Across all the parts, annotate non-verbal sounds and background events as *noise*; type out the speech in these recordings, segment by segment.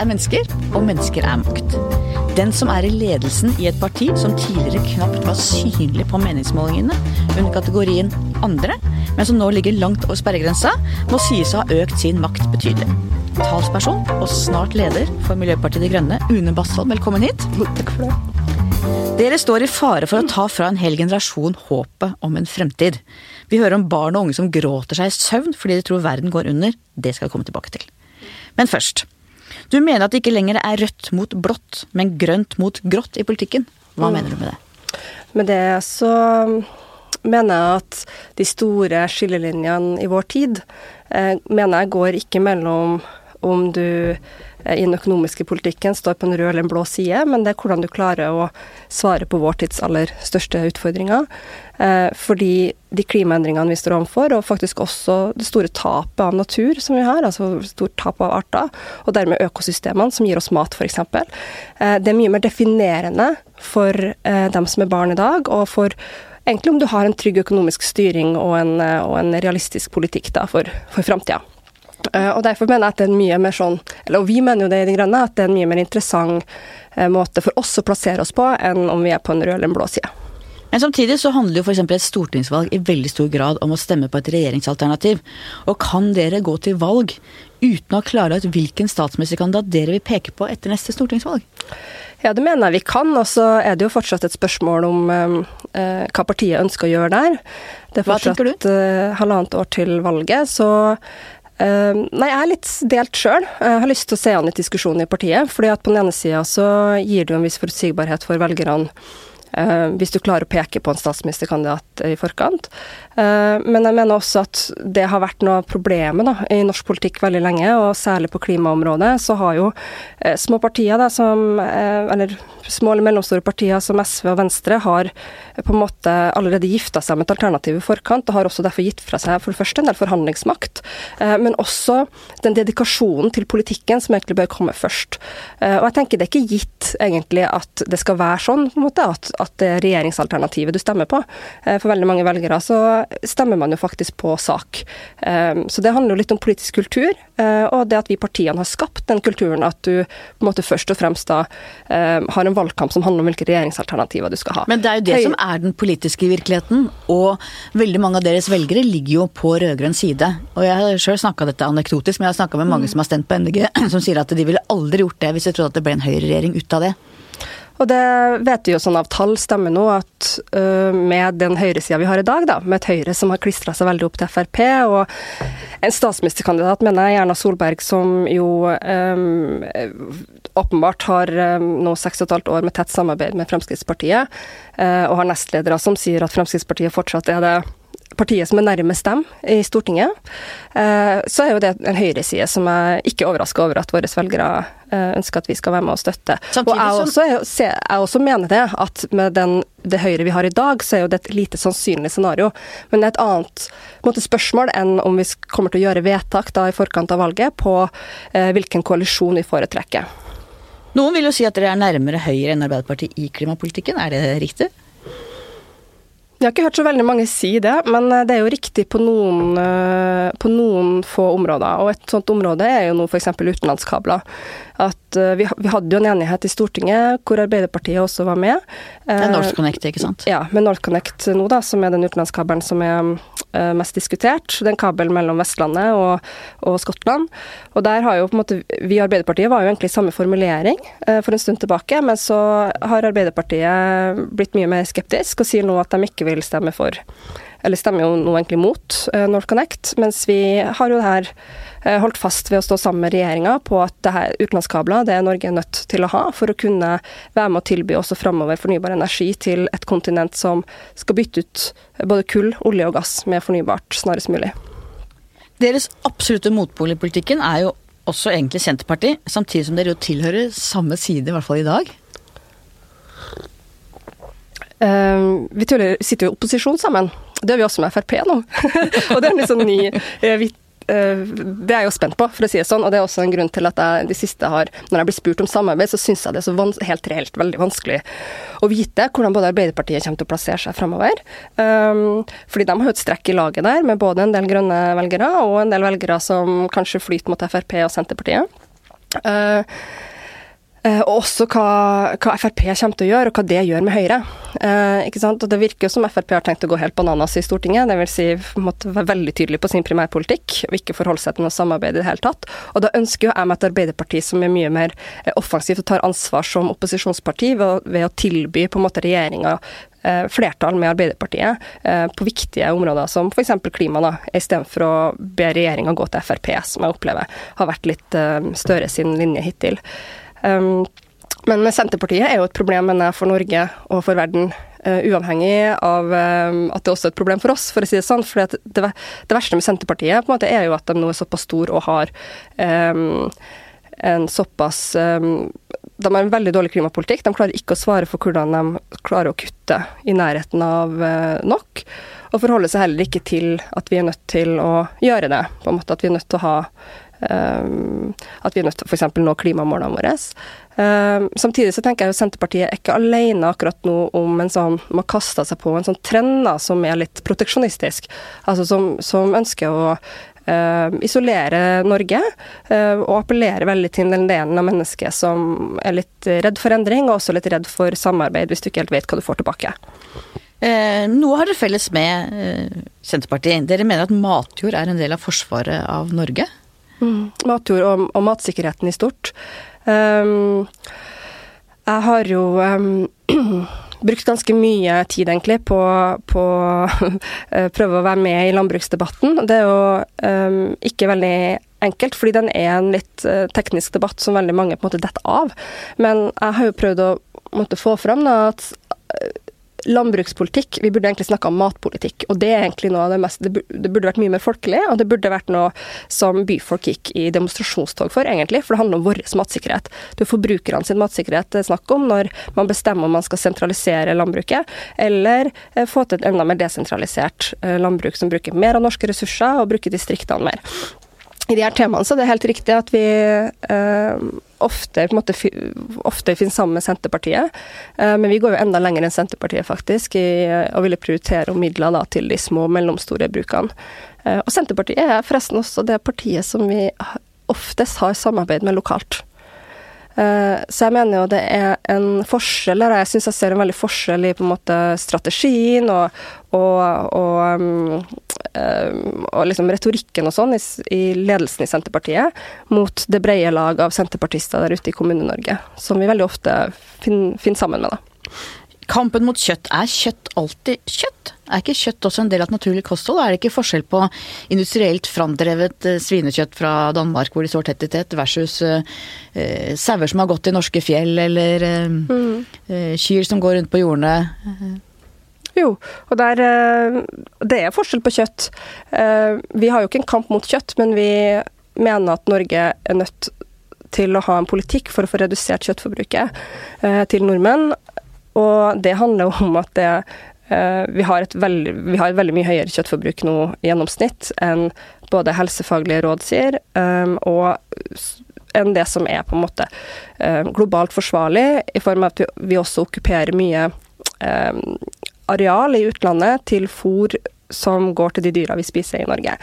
er mennesker, og mennesker er makt. Den som er i ledelsen i et parti som tidligere knapt var synlig på meningsmålingene under kategorien andre, men som nå ligger langt over sperregrensa, må sies å ha økt sin makt betydelig. Talsperson og snart leder for Miljøpartiet De Grønne, Une Bastholm, velkommen hit. Takk for det. Dere står i fare for å ta fra en hel generasjon håpet om en fremtid. Vi hører om barn og unge som gråter seg i søvn fordi de tror verden går under. Det skal vi komme tilbake til. Men først. Du mener at det ikke lenger er rødt mot blått, men grønt mot grått i politikken. Hva mm. mener du med det? Med det så mener jeg at de store skillelinjene i vår tid eh, mener jeg går ikke mellom om du Eh, i den økonomiske politikken står på en rød eller en blå side, men det er hvordan du klarer å svare på vår tids aller største utfordringer. Eh, fordi de klimaendringene vi står overfor, og faktisk også det store tapet av natur som vi har, altså stort tap av arter, og dermed økosystemene som gir oss mat, f.eks., eh, det er mye mer definerende for dem som er barn i dag, og for egentlig om du har en trygg økonomisk styring og en, og en realistisk politikk da, for, for framtida. Og Derfor mener jeg at det er en mye mer sånn, eller vi mener jo det i De Grønne, at det er en mye mer interessant måte for oss å plassere oss på, enn om vi er på en rød eller en blå side. Men samtidig så handler jo f.eks. et stortingsvalg i veldig stor grad om å stemme på et regjeringsalternativ. Og kan dere gå til valg uten å ha klarlagt hvilken statsministerkandidat dere vil peke på etter neste stortingsvalg? Ja, det mener jeg vi kan. Og så er det jo fortsatt et spørsmål om eh, hva partiet ønsker å gjøre der. Det er fortsatt halvannet år til valget, så eh, nei, jeg er litt delt sjøl. Jeg har lyst til å se an litt diskusjon i partiet. fordi at på den ene sida så gir det jo en viss forutsigbarhet for velgerne hvis du klarer å peke på en statsministerkandidat i forkant. Uh, men jeg mener også at det har vært noe av problemet da, i norsk politikk veldig lenge, og særlig på klimaområdet, så har jo uh, små partier, da, som, eller små eller mellomstore partier som SV og Venstre, har på en måte allerede gifta seg med et alternativ i forkant, og har også derfor gitt fra seg for det første en del forhandlingsmakt, men også den dedikasjonen til politikken som egentlig bør komme først. Og jeg tenker det er ikke gitt egentlig at det skal være sånn, på en måte, at at det er regjeringsalternativet du stemmer på. Eh, for veldig mange velgere så stemmer man jo faktisk på sak. Eh, så det handler jo litt om politisk kultur, eh, og det at vi partiene har skapt den kulturen at du på en måte først og fremst da har en valgkamp som handler om hvilke regjeringsalternativer du skal ha. Men det er jo det Høy som er den politiske virkeligheten, og veldig mange av deres velgere ligger jo på rød-grønn side. Og jeg har sjøl snakka dette anekdotisk, men jeg har snakka med mange mm. som har stemt på NDG, *clears throat* som sier at de ville aldri gjort det hvis de trodde at det ble en høyreregjering ut av det. Og det vet vi jo sånn av tall stemmer nå, at med den høyresida vi har i dag, da, med et Høyre som har klistra seg veldig opp til Frp, og en statsministerkandidat, mener jeg, Erna Solberg, som jo um, åpenbart har nå seks og et halvt år med tett samarbeid med Fremskrittspartiet, og har nestledere som sier at Fremskrittspartiet fortsatt er det partiet som er nærmest dem i Stortinget, eh, så er jo det en høyreside som er ikke overrasker over at våre velgere eh, ønsker at vi skal være med og støtte. Samtidig og jeg også, jeg, jeg også, mener det, at med den, det Høyre vi har i dag, så er jo det et lite sannsynlig scenario. Men det er et annet måte, spørsmål enn om vi kommer til å gjøre vedtak da i forkant av valget på eh, hvilken koalisjon vi foretrekker. Noen vil jo si at dere er nærmere Høyre enn Arbeiderpartiet i klimapolitikken, er det riktig? Jeg har ikke hørt så veldig mange si det, men eh, det er jo riktig på noen, eh, på noen få områder. Og et sånt område er jo nå f.eks. utenlandskabler at uh, vi, vi, hadde jo en enighet i Stortinget hvor Arbeiderpartiet også var med. det er NorthConnect, ikke sant? Ja, med NorthConnect nå, da, som er den utenlandskabelen som er uh, mest diskutert. Det er en kabel mellom Vestlandet og, og, Skottland. Og der har jo på en måte Vi i Arbeiderpartiet var jo egentlig samme formulering for en stund tilbake, men så har Arbeiderpartiet blitt mye mer skeptisk og sier nå at de ikke vil stemme for eller stemmer jo nå egentlig mot NorthConnect, mens vi har jo det her Eh, holdt fast ved å stå sammen med regjeringa på at det her utenlandskabler det er Norge nødt til å ha for å kunne være med å tilby også framover fornybar energi til et kontinent som skal bytte ut både kull, olje og gass med fornybart snarest mulig. Deres absolutte motpol i politikken er jo også egentlig Senterpartiet, samtidig som dere jo tilhører samme side, i hvert fall i dag. Uh, vi sitter jo i opposisjon sammen. Det gjør vi også med Frp nå. *laughs* og det er en litt sånn ny, Eh, det er jeg jo spent på, for å si det sånn. Og det er også en grunn til at jeg de siste har Når jeg blir spurt om samarbeid, så syns jeg det er så helt reelt veldig vanskelig å vite hvordan både Arbeiderpartiet kommer til å plassere seg framover. Um, fordi de har jo et strekk i laget der, med både en del grønne velgere og en del velgere som kanskje flyter mot Frp og Senterpartiet. Uh, og også hva, hva, Frp kommer til å gjøre, og hva det gjør med Høyre. Eh? Og Det virker jo som Frp har tenkt å gå helt bananas i Stortinget. Det vil si måtte være veldig tydelig på sin primærpolitikk og ikke forholde seg til noe samarbeid i det hele tatt. Og da ønsker jo jeg meg et Arbeiderparti som er mye mer uh, offensivt og tar ansvar som opposisjonsparti ved, ved å tilby på en måte regjeringa flertall med Arbeiderpartiet på viktige områder som f.eks. klima, da, istedenfor å be regjeringa gå til Frp, som jeg opplever har vært litt Støre sin linje hittil. Um, men Senterpartiet er jo et problem mener jeg, for Norge og for verden. Uh, uavhengig av um, at det også er et problem for oss, for å si det sånn. For det, det, verste med Senterpartiet på en måte er jo at de nå er såpass store og har um, en såpass De har en veldig dårlig klimapolitikk. De klarer ikke å svare for hvordan de klarer å kutte i nærheten av uh, nok. Og forholder seg heller ikke til at vi er nødt til å gjøre det. på en måte At vi er nødt til å ha at vi er nødt til f.eks. nå klimamålene våre. Um, samtidig så tenker jeg jo Senterpartiet er ikke alene akkurat nå om en sånn Man kaster seg på en sånn trend som er litt proteksjonistisk. Altså som, som ønsker å uh, isolere Norge uh, og appellere veldig til den delen av mennesket som er litt redd for endring, og også litt redd for samarbeid hvis du ikke helt vet hva du får tilbake. Uh, noe har dere felles med eh, Senterpartiet. Dere mener at matjord er en del av forsvaret av Norge? Mm. Matjord og, og, matsikkerheten i stort. Um, jeg har jo um, *clears throat* brukt ganske mye tid egentlig på å *laughs* prøve å være med i landbruksdebatten. Det er jo um, ikke veldig enkelt, fordi den er en litt uh, teknisk debatt som veldig mange på en måte detter av. Men jeg har jo prøvd å måtte få fram da, at landbrukspolitikk, vi burde egentlig snakke om matpolitikk. Og det er egentlig noe av det mest Det burde, vært mye mer folkelig, og det burde vært noe som byfolk gikk i demonstrasjonstog for, egentlig. For det handler om vår matsikkerhet. Det er forbrukerne sin matsikkerhet det er snakk om når man bestemmer om man skal sentralisere landbruket, eller eh, få til et enda mer desentralisert eh, landbruk som bruker mer av norske ressurser, og bruker distriktene mer i de her temaene så det er helt riktig at vi eh, ofte, måte, ofte finner sammen med Senterpartiet. Eh, men vi går jo enda lenger enn Senterpartiet, faktisk, i å ville prioritere midler da, til de små og mellomstore brukene. Eh, og Senterpartiet er forresten også det partiet som vi oftest har samarbeid med lokalt. Eh, så jeg mener jo det er en forskjell her. Jeg syns jeg ser en veldig forskjell i på en måte strategien og, og, og, um, og liksom retorikken og sånn i, i, ledelsen i Senterpartiet mot det brede lag av senterpartister der ute i Kommune-Norge, som vi veldig ofte finner, finner sammen med. da. Kampen mot kjøtt, er kjøtt alltid kjøtt? Er ikke kjøtt også en del av et naturlig kosthold? Er det ikke forskjell på industrielt framdrevet eh, svinekjøtt fra Danmark hvor de står tett i tett, versus uh, sauer som har gått i norske fjell, eller uh, mm. kyr som går rundt på jordene? Jo, og der, det er forskjell på kjøtt. Vi har jo ikke en kamp mot kjøtt, men vi mener at Norge er nødt til å ha en politikk for å få redusert kjøttforbruket til nordmenn. Og det handler om at det, uh, vi, har veldig, vi, har et veldig mye høyere kjøttforbruk nå i gjennomsnitt enn både helsefaglige råd sier, um, og enn det som er på en måte uh, globalt forsvarlig, i form av at vi, også okkuperer mye um, areal i utlandet til fôr som går til de dyra vi spiser i Norge.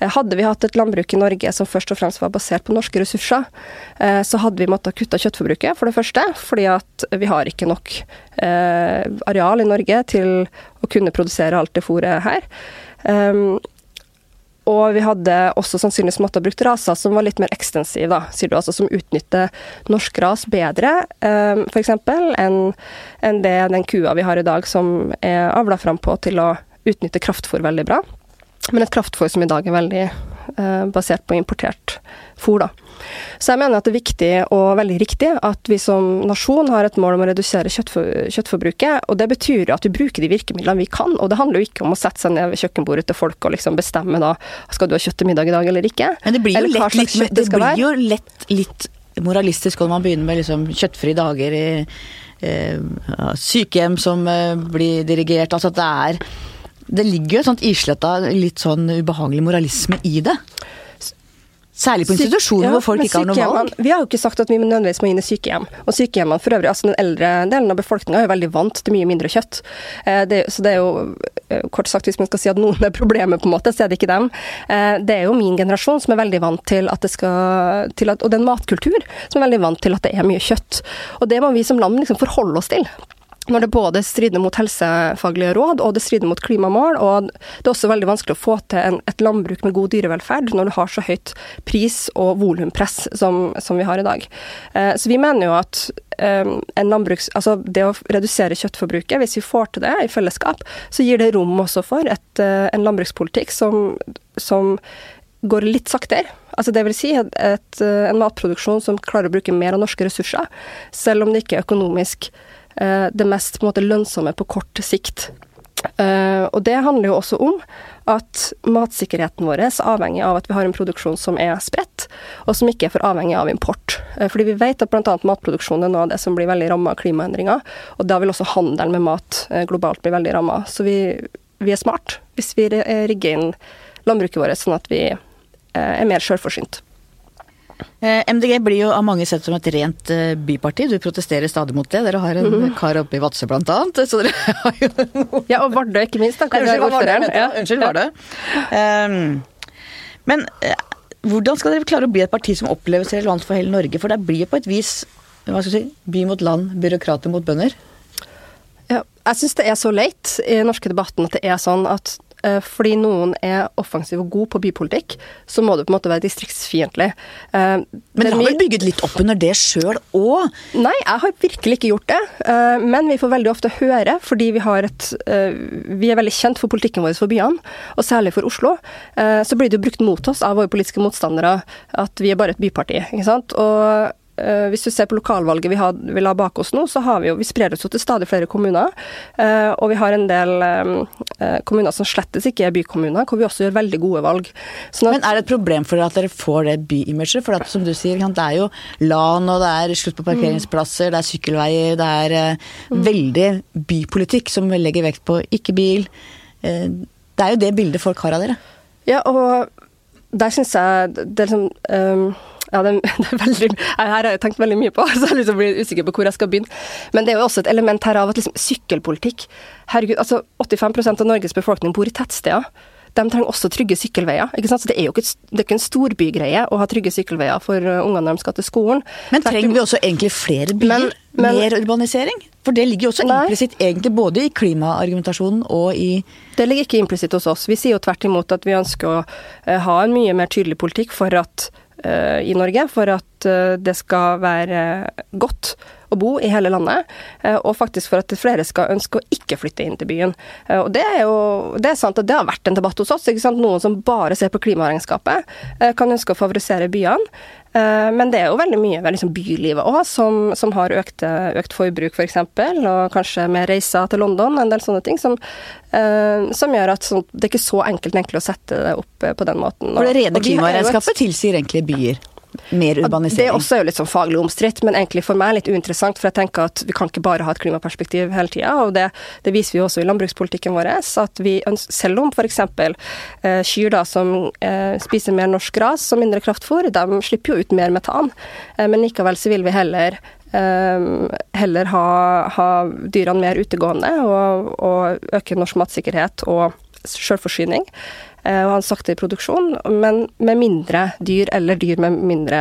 Eh, hadde vi hatt et landbruk i Norge som først og fremst var basert på norske ressurser, eh, så hadde vi måttet kutte kjøttforbruket, for det første, fordi at vi har ikke nok eh, areal i Norge til å kunne produsere alt det fôret her. Ehm, og vi hadde også sannsynligvis måttet brukt raser som var litt mer ekstensive, da, sier du, altså som utnytter norsk ras bedre, um, f.eks., enn en det den kua vi har i dag som er avla fram på til å utnytter kraftfôr veldig bra. Men et kraftfôr som i dag er veldig eh, basert på importert fôr. Da. Så jeg mener at det er viktig og veldig riktig at vi som nasjon har et mål om å redusere kjøttfor kjøttforbruket. Og det betyr at vi bruker de virkemidlene vi kan. Og det handler jo ikke om å sette seg ned ved kjøkkenbordet til folk og liksom bestemme da skal du ha kjøtt til middag i dag eller ikke. Men det blir jo, lett, litt, det blir jo lett litt moralistisk når man begynner med liksom kjøttfrie dager i eh, sykehjem som eh, blir dirigert. Altså at det er det ligger jo et sånt isletta, litt sånn ubehagelig moralisme i det. Særlig på institusjoner ja, hvor folk ikke har noe valg. Vi har jo ikke sagt at vi nødvendigvis må inn i sykehjem. Og sykehjemmene for øvrig, altså den eldre delen av befolkninga er jo veldig vant til mye mindre kjøtt. Eh, det, så det er jo, eh, kort sagt hvis man skal si at noen er problemet, på en måte, så er det ikke dem. Eh, det er jo min generasjon som er veldig vant til at det skal til at, Og det er en matkultur som er veldig vant til at det er mye kjøtt. Og det må vi som land liksom forholde oss til når det både strider mot helsefaglige råd og det strider mot klimamål. Og det er også veldig vanskelig å få til en, et landbruk med god dyrevelferd når du har så høyt pris- og volumpress som, som, vi har i dag. Eh, så vi mener jo at eh, landbruks, altså det å redusere kjøttforbruket, hvis vi får til det i fellesskap, så gir det rom også for et, eh, en landbrukspolitikk som, som går litt saktere. Altså det vil si et, et, en matproduksjon som klarer å bruke mer av norske ressurser, selv om det ikke er økonomisk Eh, det mest måte, lønnsomme på kort sikt. Uh, og det handler jo også om at matsikkerheten vår er avhengig av at vi har en produksjon som er spredt, og som ikke er for avhengig av import. Uh, fordi vi vet at bl.a. matproduksjon er noe av det som blir veldig ramma av klimaendringer, og da vil også handelen med mat globalt bli veldig ramma. Så vi, vi, er smart hvis vi rigger inn landbruket vårt sånn at vi er mer sjølforsynt. Eh, MDG blir jo av mange sett som et rent eh, byparti. Du protesterer stadig mot det. Dere har en mm. kar oppe i Vadsø blant annet, så dere *laughs* har jo noe Ja, og Vardø ikke minst. Da, Unnskyld, Vardø. Ja. Unnskyld, Vardø. Um, men uh, hvordan skal dere klare å bli et parti som oppleves relevant for hele Norge? For det blir jo på et vis hva skal jeg si, by mot land, byråkrater mot bønder. Ja, jeg syns det er så leit i den norske debatten at det er sånn at Eh, fordi noen er offensiv og god på bypolitikk, så må du på en måte være distriktsfiendtlig. Eh, men du har vel bygget litt opp under det sjøl òg? Nei, jeg har virkelig ikke gjort det. Eh, men vi får veldig ofte høre, fordi vi, har et, vi er veldig kjent for politikken vår for byene, og særlig for Oslo, så blir det jo brukt mot oss av våre politiske motstandere at vi er bare et byparti. ikke sant? Og Uh, hvis du ser på lokalvalget vi, har, vi la bak oss nå, så har vi jo Vi sprer oss jo til stadig flere kommuner. Uh, og vi har en del um, uh, kommuner som slettes ikke er bykommuner, hvor vi også gjør veldig gode valg. Sånn Men er det et problem for dere at dere får det byimaget? For at, som du sier, det er jo LAN, og det er slutt på parkeringsplasser, mm. det er sykkelveier, det er mm. veldig bypolitikk som legger vekt på ikke bil. det er jo det bildet folk har av dere. Ja, og der syns jeg det er liksom um, ja, det, *laughs* det, er veldig, her har jeg tenkt veldig mye på, *laughs* så jeg liksom blir usikker på hvor jeg skal begynne. Men det er jo også et element her av at liksom, sykkelpolitikk Herregud, altså 85% av Norges befolkning bor i tettsteder. De trenger også trygge sykkelveier. ikke sant? Så Det er jo ikke, det er ikke en storbygreie å ha trygge sykkelveier for uh, ungene når de skal til skolen. Men trenger vi også egentlig flere byer? Men, men, mer urbanisering? For det ligger jo også implisitt egentlig både i klimaargumentasjonen og i Det ligger ikke implisitt hos oss. Vi sier jo tvert imot at vi ønsker å uh, ha en mye mer tydelig politikk for at Eh, i Norge for at eh, det skal være godt å bo i hele landet, eh, og faktisk for at flere skal ønske å ikke flytte inn til byen. Og Det er jo det er sant at det har vært en debatt hos oss. ikke sant? Noen som bare ser på klimaregnskapet, kan ønske å favorisere byene. Eh, men det er jo veldig mye ved liksom bylivet òg som, som, har økt, økt forbruk, f.eks., for og kanskje med reiser til London, en del sånne ting, som, uh, som gjør at sånn, det er ikke så enkelt egentlig å sette det opp på den måten. For det rene klimaregnskapet tilsier egentlig byer? Mer urbanisering. Det er også litt sånn faglig omstridt, men egentlig for meg litt uinteressant. For jeg tenker at vi kan ikke bare ha et klimaperspektiv hele tida. Og det, det, viser vi også i landbrukspolitikken vår. at vi ønsker, Selv om f.eks. Eh, kyr da som eh, spiser mer norsk gras og mindre kraftfôr, de slipper jo ut mer metan. Eh, men likevel så vil vi heller eh, heller ha, ha, dyrene mer utegående og, og øke norsk matsikkerhet og selvforsyning. Eh, og han sakte i produksjon, men med mindre dyr, eller dyr med mindre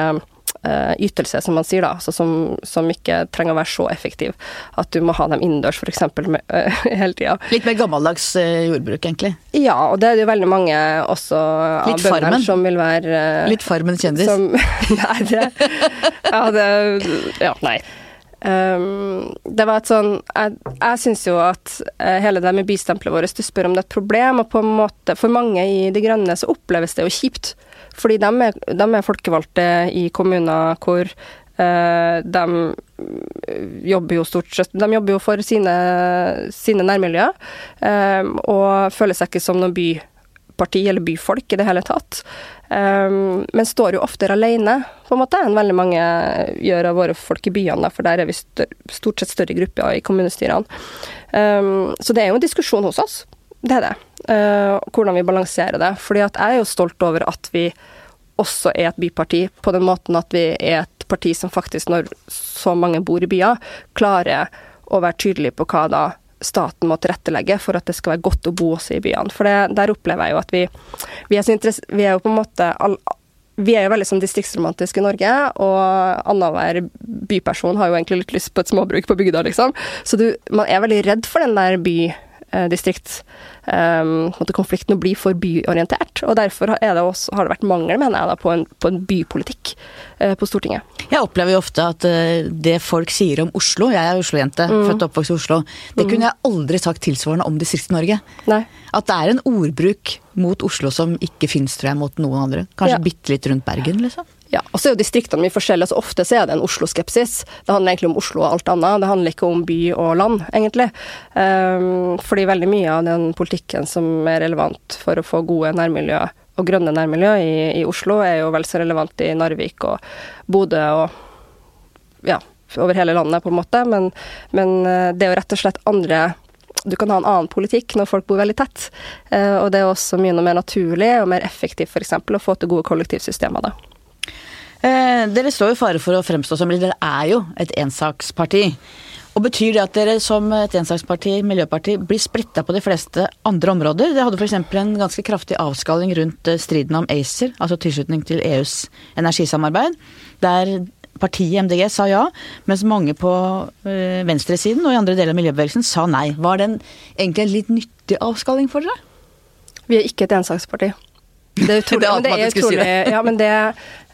uh, ytelse, som man sier, da, altså som, som, ikke trenger å være så effektiv. At du må ha dem innendørs, f.eks. Uh, *laughs* hele tida. Litt mer gammeldags jordbruk, egentlig? Ja, og det er det jo veldig mange også av bøndene som vil være Litt Farmen kjendis? Som, *laughs* nei, det Ja, det Ja, nei. Um, det var et sånn Jeg, jeg syns jo at uh, hele det med bystempelet vårt, du spør om det er et problem, og på en måte For mange i De Grønne så oppleves det jo kjipt. Fordi de er, de er folkevalgte i kommuner hvor uh, de jobber jo stort sett De jobber jo for sine, sine nærmiljøer, um, og føler seg ikke som noen byparti eller byfolk i det hele tatt. Um, men står jo oftere alene, på en måte, enn veldig mange gjør av våre folk i byene, for der er vi stort sett større grupper i kommunestyrene. Um, så det er jo en diskusjon hos oss, det er det. Uh, hvordan vi balanserer det. Fordi at jeg er jo stolt over at vi også er et byparti, på den måten at vi er et parti som faktisk, når så mange bor i byer, klarer å være tydelig på hva da staten må tilrettelegge for at det skal være godt å bo også i byene. For det, der opplever jeg jo at vi, vi, er, vi er jo på en måte all, vi er jo veldig sånn distriktsromantiske i Norge, og annenhver byperson har jo egentlig litt lyst på et småbruk på bygda, liksom. Så du, man er veldig redd for den der by Eh, distriktskonflikten ehm, å bli for byorientert. Og derfor det også, har det vært mangel, mener jeg, da, på, en, på en bypolitikk eh, på Stortinget. Jeg opplever jo ofte at eh, det folk sier om Oslo, jeg er Oslo-jente, mm. født og oppvokst i Oslo, det mm. kunne jeg aldri sagt tilsvarende om Distrikts-Norge. At det er en ordbruk mot Oslo som ikke fins, tror jeg, mot noen andre. Kanskje ja. bitte litt rundt Bergen, liksom. Ja, og så er jo distriktene mye forskjellige, så ofte så er det en Oslo-skepsis. Det handler egentlig om Oslo og alt annet, det handler ikke om by og land, egentlig. Um, fordi veldig mye av den politikken som er relevant for å få gode nærmiljø og grønne nærmiljø i, i Oslo, er jo vel så relevant i Narvik og Bodø og ja, over hele landet, på en måte. Men, men eh, det er jo rett og slett andre du kan ha en annen politikk når folk bor veldig tett. Uh, og det er også mye mer naturlig og mer effektivt f.eks. å få til gode kollektivsystemer da. Eh, dere står i fare for å fremstå som Dere er jo et ensaksparti. Og Betyr det at dere som et ensaksparti, miljøparti, blir splitta på de fleste andre områder? Det hadde f.eks. en ganske kraftig avskalling rundt eh, striden om ACER, altså tilslutning til EUs energisamarbeid, der partiet MDG sa ja, mens mange på øh, venstresiden og i andre deler av miljøbevegelsen sa nei. Var det egentlig en litt nyttig avskalling for dere? Vi er ikke et ensaksparti. Det er *laughs* utrolig, det er men det er utrolig, ja, men det,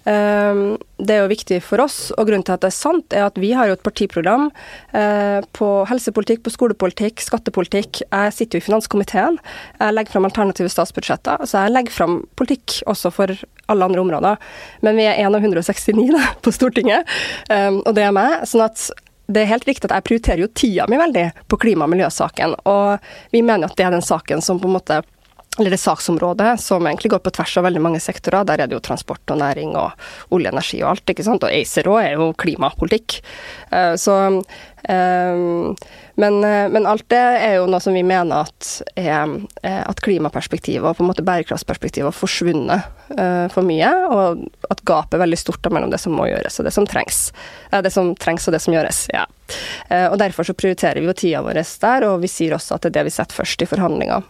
det er jo viktig for oss, og grunnen til at det er sant, er at vi har jo et partiprogram eh, på helsepolitikk, på skolepolitikk, skattepolitikk. Jeg sitter jo i finanskomiteen. Jeg legger fram alternative statsbudsjetter, så jeg legger fram politikk også for alle andre områder. Men vi er 1 av 169 da, på Stortinget, ehm, og det er meg. sånn at det er helt riktig at jeg prioriterer jo tida mi veldig på klima- og miljøsaken, og vi mener at det er den saken som på en måte eller det saksområdet som egentlig går på tvers av veldig mange sektorer. Der er det jo transport og næring og olje og energi og alt, ikke sant. Og ACER òg er jo klimapolitikk. Eh, så eh, men, eh, men, alt det er jo noe som vi mener at, er, at klimaperspektivet og på en måte bærekraftsperspektivet har forsvunnet for mye, og at gapet er veldig stort mellom det som må gjøres og det som trengs. Det som trengs og det som gjøres, ja. Og derfor så prioriterer vi jo tida vår der, og vi sier også at det er det vi setter først i forhandlinger.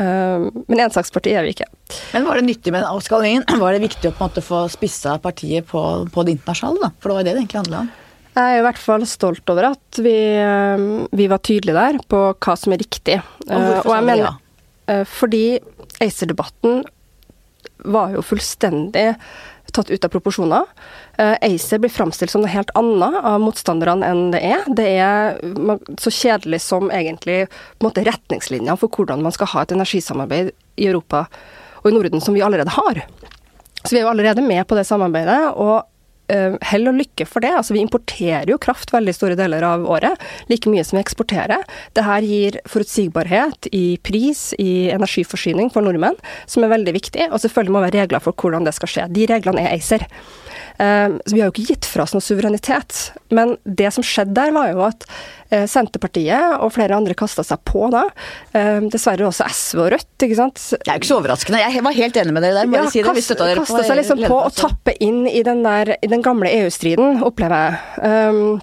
Ehm, men ensaksparti er vi ikke. Men Var det nyttig med den avskalingen? *clears throat* Var det viktig å på en måte få spissa partiet på, på det internasjonale? da? For det var det det egentlig handla om? Jeg er i hvert fall stolt over at vi, ehm, vi var tydelige der på hva som er riktig. Og hvorfor og sa du ja? Uh, fordi ACER-debatten var jo fullstendig tatt ut av proporsjoner. Uh, ACER blir framstilt som noe helt annet av motstanderne enn det er. Det er så kjedelig som egentlig måte retningslinjene for hvordan man skal ha et energisamarbeid i Europa og i Norden, som vi allerede har. Så vi er jo allerede med på det samarbeidet. og Eh, hell og lykke for det. Altså, vi importerer jo kraft veldig store deler av året, like mye som vi eksporterer. Det her gir forutsigbarhet i pris, i energiforsyning for nordmenn, som er veldig viktig. Og selvfølgelig må det være regler for hvordan det skal skje. De reglene er ACER. Eh, så vi har jo ikke gitt fra oss noe suverenitet. Men det som skjedde der, var jo at eh, Senterpartiet og flere andre kasta seg på da. Eh, dessverre også SV og Rødt, ikke sant. Det er jo ikke så overraskende. Jeg var helt enig med dere der. Bare ja, si det. Vi støtta dere på Kasta seg liksom på å tappe inn i den, der, i den gamle EU-striden, opplever jeg. Um,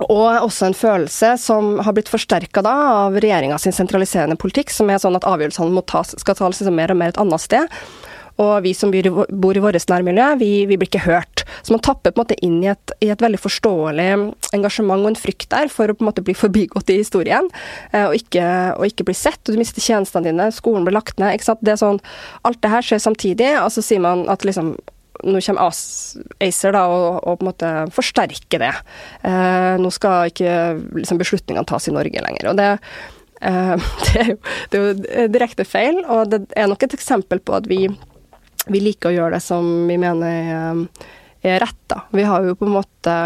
og også en følelse som har blitt forsterka av regjeringa sin sentraliserende politikk, som er sånn at avgjørelsene tas, skal tas liksom mer og mer et annet sted. Og vi som bor i vårt nærmiljø, vi, vi, blir ikke hørt. Så man tapper på en måte inn i et, i et, veldig forståelig engasjement og en frykt der for å på en måte bli *laughs* forbigått i historien, eh, og ikke, og ikke bli sett. Og du mister tjenestene dine, skolen blir lagt ned. ikke sant? Det er sånn, Alt det her skjer samtidig, og så sier man at liksom nå kommer ACER da, og, og, på en måte forsterker det. Eh, nå skal ikke liksom, beslutningene tas i Norge lenger. og det, eh, *laughs* det, er jo, det, er jo, direkte feil, og det er nok et eksempel på at vi vi liker å gjøre det som vi mener er, er rett, da. Vi har jo på en måte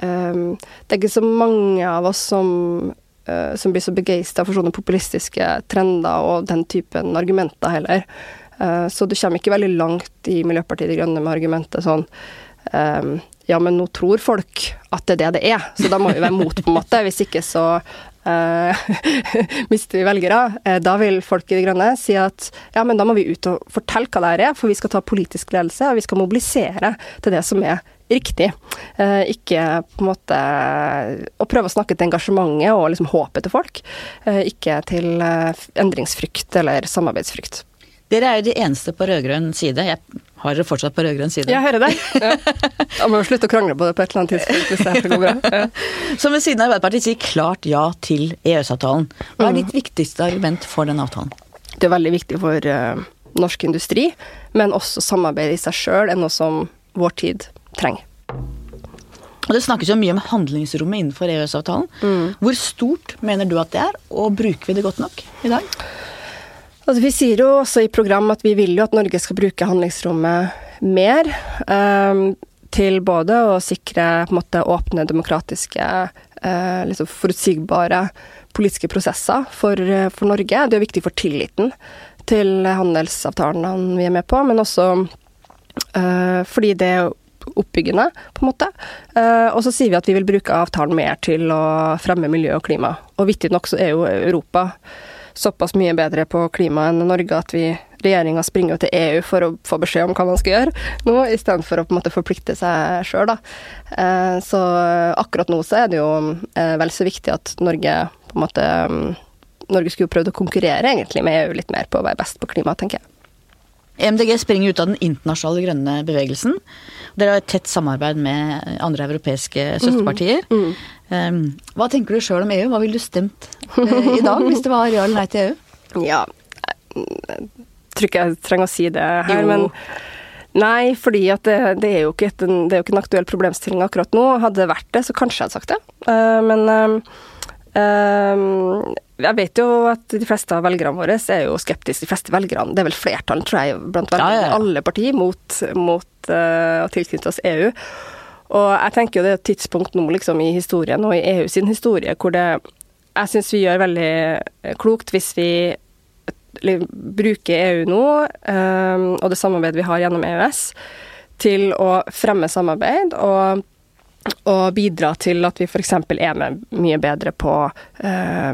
um, Det er ikke så mange av oss som, uh, som blir så begeistra for sånne populistiske trender og den typen argumenter heller. Uh, så du kommer ikke veldig langt i Miljøpartiet De Grønne med argumentet sånn um, ja, men nå tror folk at det er det det er, så da må vi være mot, på en måte. Hvis ikke så *laughs* mister vi velgere, uh, da vil folk i De Grønne si at ja, men da må vi ut og fortelle hva det her er, for vi skal ta politisk ledelse, og vi skal mobilisere til det som er riktig. Uh, ikke på en måte å prøve å snakke til engasjementet og liksom håpet til folk, ikke til endringsfrykt eller samarbeidsfrykt. Dere er jo de eneste på rød-grønn side. Jeg har dere fortsatt på rød-grønn side? Jeg hører deg. *laughs* Ja. Da må vi slutte å krangle på det på et eller annet tidspunkt hvis det skal gå bra. Ja. Som ved siden av Arbeiderpartiet sier klart ja til EØS-avtalen. Hva er mm. ditt viktigste argument for den avtalen? Det er veldig viktig for uh, norsk industri, men også samarbeidet i seg sjøl er noe som vår tid trenger. Og Det snakkes jo mye om handlingsrommet innenfor EØS-avtalen. Mm. Hvor stort mener du at det er, og bruker vi det godt nok i dag? Altså, vi sier jo også i program at vi vil jo at Norge skal bruke handlingsrommet mer. Um, til både å sikre måte, åpne, demokratiske, uh, liksom forutsigbare politiske prosesser for, for, Norge. Det er viktig for tilliten til handelsavtalene vi er med på, men også uh, fordi det er oppbyggende, på en måte. Og så sier vi at vi vil bruke avtalen mer til å fremme miljø og klima. Og vittig nok så er jo Europa såpass mye bedre på klima enn Norge at vi regjeringa springer til EU for å få beskjed om hva man skal gjøre nå, istedenfor å på en måte forplikte seg sjøl, da. Eh, så akkurat nå så er det jo eh, vel så viktig at Norge på en måte mm, Norge skulle jo prøvd å konkurrere egentlig med EU litt mer på å være best på klima, tenker jeg. MDG springer ut av den internasjonale grønne bevegelsen. Dere har et tett samarbeid med andre europeiske søsterpartier. Mm, mm. Um, hva tenker du sjøl om EU? Hva ville du stemt uh, i dag hvis det var ja eller nei til EU? Ja, jeg tror ikke jeg trenger å si det her, jo. men Nei, fordi at det, det, er jo ikke et, det er jo ikke en aktuell problemstilling akkurat nå. Hadde det vært det, så kanskje jeg hadde sagt det. Uh, men uh, uh, jeg vet jo at de fleste av velgerne våre er jo skeptiske. De fleste velgerne, det er vel flertall, tror jeg, blant velgerne, ja, ja, ja. alle partier, mot, mot å tilknytte oss EU. Og jeg tenker jo det er et tidspunkt nå liksom i historien og i EU sin historie hvor det Jeg syns vi gjør veldig eh, klokt hvis vi bruker EU nå, um, og det samarbeidet vi har gjennom EØS, til å fremme samarbeid og, og bidra til at vi f.eks. er med mye bedre på, uh,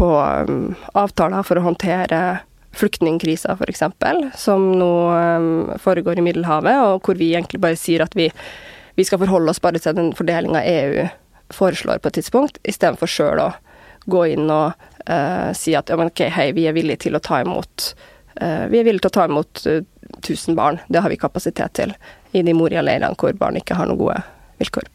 på um, avtaler for å håndtere flyktningkrisa, f.eks., som nå um, foregår i Middelhavet, og hvor vi egentlig bare sier at vi, vi skal forholde oss bare til den fordelinga EU foreslår på et tidspunkt, istedenfor sjøl å gå inn og uh, si at ja, men ok, hei, vi er villige til å ta imot uh, Vi er villige til å ta imot uh, 1000 barn. Det har vi kapasitet til i de Moria-leirene hvor barn ikke har noen gode vilkår.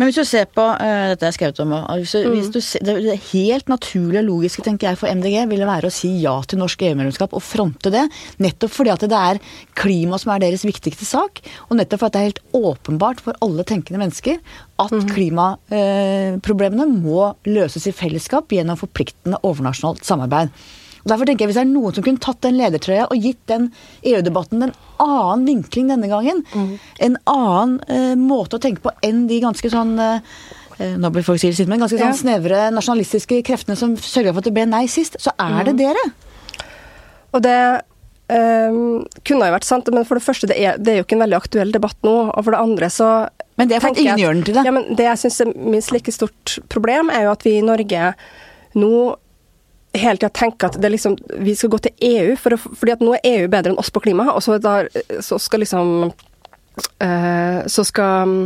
Men hvis du ser på uh, Dette er skrevet om hvis du, mm. ser, Det helt naturlige og logiske tenker jeg for MDG ville være å si ja til norsk EU-medlemskap og fronte det. Nettopp fordi at det er klima som er deres viktigste sak. Og nettopp fordi det er helt åpenbart for alle tenkende mennesker at mm. klimaproblemene uh, må løses i fellesskap gjennom forpliktende overnasjonalt samarbeid. Og Derfor tenker jeg Hvis det er noen som kunne tatt den ledertrøya og gitt den EU-debatten en annen vinkling denne gangen, mm. en annen uh, måte å tenke på enn de ganske sånn uh, nå blir folk sikkert men ganske sånn ja. snevre nasjonalistiske kreftene som sørga for at det ble nei sist, så er det mm. dere. Og det um, kunne jo vært sant, men for det første, det er, det er, jo ikke en veldig aktuell debatt nå. Og for det andre så Men det er for at ingen gjør den til det? Ja, men det jeg syns er minst like stort problem, er jo at vi i Norge nå hele tida tenker at liksom, vi skal gå til EU, for å, fordi at nå er EU bedre enn oss på klima. Og så, da, så skal liksom uh, Så skal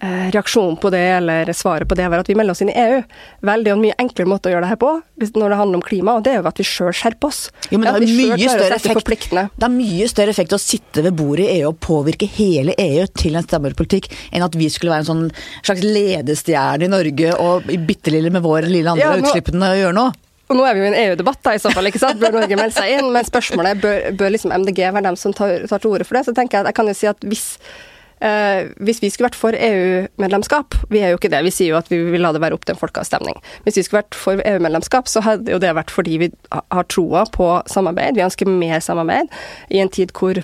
uh, reaksjonen på det, eller svaret på det, være at vi melder oss inn i EU. Vel, det er en mye enklere måte å gjøre det her på når det handler om klima, og det er jo at vi sjøl skjerper oss. Jo, men det, effekt, det har mye større effekt å sitte ved bordet i EU og påvirke hele EU til en strammere enn at vi skulle være en sånn slags ledestjerne i Norge og bitte lille med våre lille andre ja, nå, utslippene å gjøre noe. Og nå er vi jo i en EU-debatt, da, i så fall. ikke sant? Bør Norge melde seg inn? Men spørsmålet bør, bør liksom MDG være dem som tar, tar, til orde for det. Så tenker jeg at jeg kan jo si at hvis, eh, hvis vi skulle vært for EU-medlemskap Vi er jo ikke det, vi sier jo at vi vil la det være opp til en folkeavstemning. Hvis vi skulle vært for EU-medlemskap, så hadde jo det vært fordi vi har troa på samarbeid. Vi ønsker mer samarbeid i en tid hvor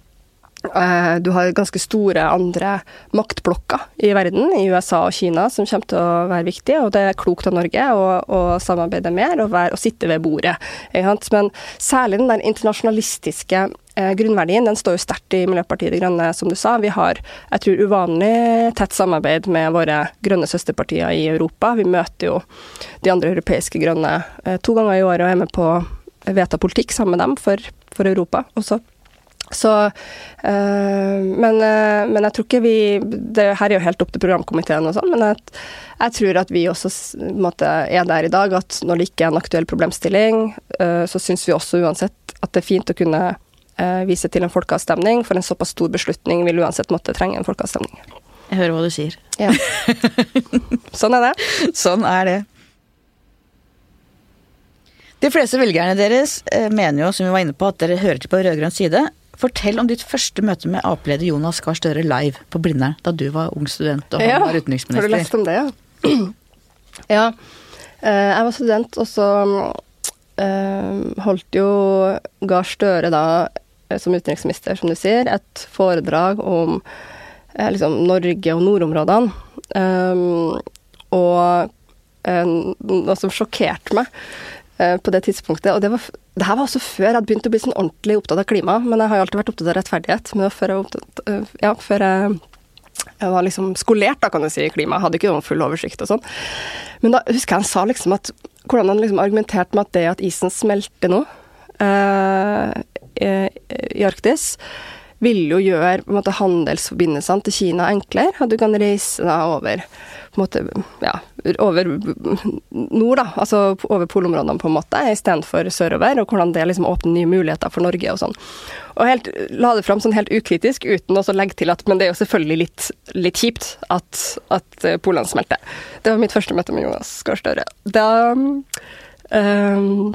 du har ganske store andre maktblokker i verden, i USA og Kina, som kommer til å være viktige. Og det er klokt av Norge å, å samarbeide mer og, være, og, sitte ved bordet. Men særlig den der internasjonalistiske eh, grunnverdien den står jo sterkt i Miljøpartiet De Grønne, som du sa. Vi har jeg tror, uvanlig tett samarbeid med våre grønne søsterpartier i Europa. Vi møter jo de andre europeiske grønne eh, to ganger i året og er med på vedta politikk sammen med dem for, for Europa. også. Så, øh, men, øh, men, jeg tror ikke vi Det her er jo helt opp til programkomiteen og sånn, men jeg, jeg, tror at vi også måtte, er der i dag at når det ikke er en aktuell problemstilling, øh, så syns vi også uansett at det er fint å kunne vise til en folkeavstemning, for en såpass stor beslutning vil uansett måtte trenge en folkeavstemning. Jeg hører hva du sier. Ja. *laughs* sånn er det. Sånn er det. De fleste velgerne deres mener jo, som vi var inne på, at dere hører til på rød-grønn side. Fortell om ditt første møte med Ap-leder Jonas Gahr Støre live på Blindern, da du var ung student og han ja, var utenriksminister. Har du lest om det, ja? *clears throat* ja. Eh, jeg var student, og så eh, holdt jo Gahr Støre da, eh, som utenriksminister, som du sier, et foredrag om liksom Norge og nordområdene. og noe som sjokkerte meg på det tidspunktet. Og det, var, det, her var også før jeg hadde begynt å bli sånn ordentlig opptatt av klima. Men jeg har jo alltid vært opptatt av rettferdighet. Men før jeg, opptatt, eh, ja, før jeg, jeg var liksom skolert, da, kan du si, i klima. Jeg hadde ikke noen full oversikt og sånn. Men da husker jeg han sa liksom at Hvordan han liksom argumenterte med at det at isen smelter nå eh, i Arktis, vil jo gjøre handelsforbindelsene til Kina enklere. At du kan reise deg over på en måte, ja, over nord, da, altså over polområdene på en måte, istedenfor sørover, og hvordan det liksom åpner nye muligheter for Norge og sånn. Og helt, la det fram sånn helt ukritisk, uten å legge til at men det er jo selvfølgelig litt, litt kjipt at, at eh, polene smelter. Det var mitt første møte med Jonas Gahr Støre. Da um,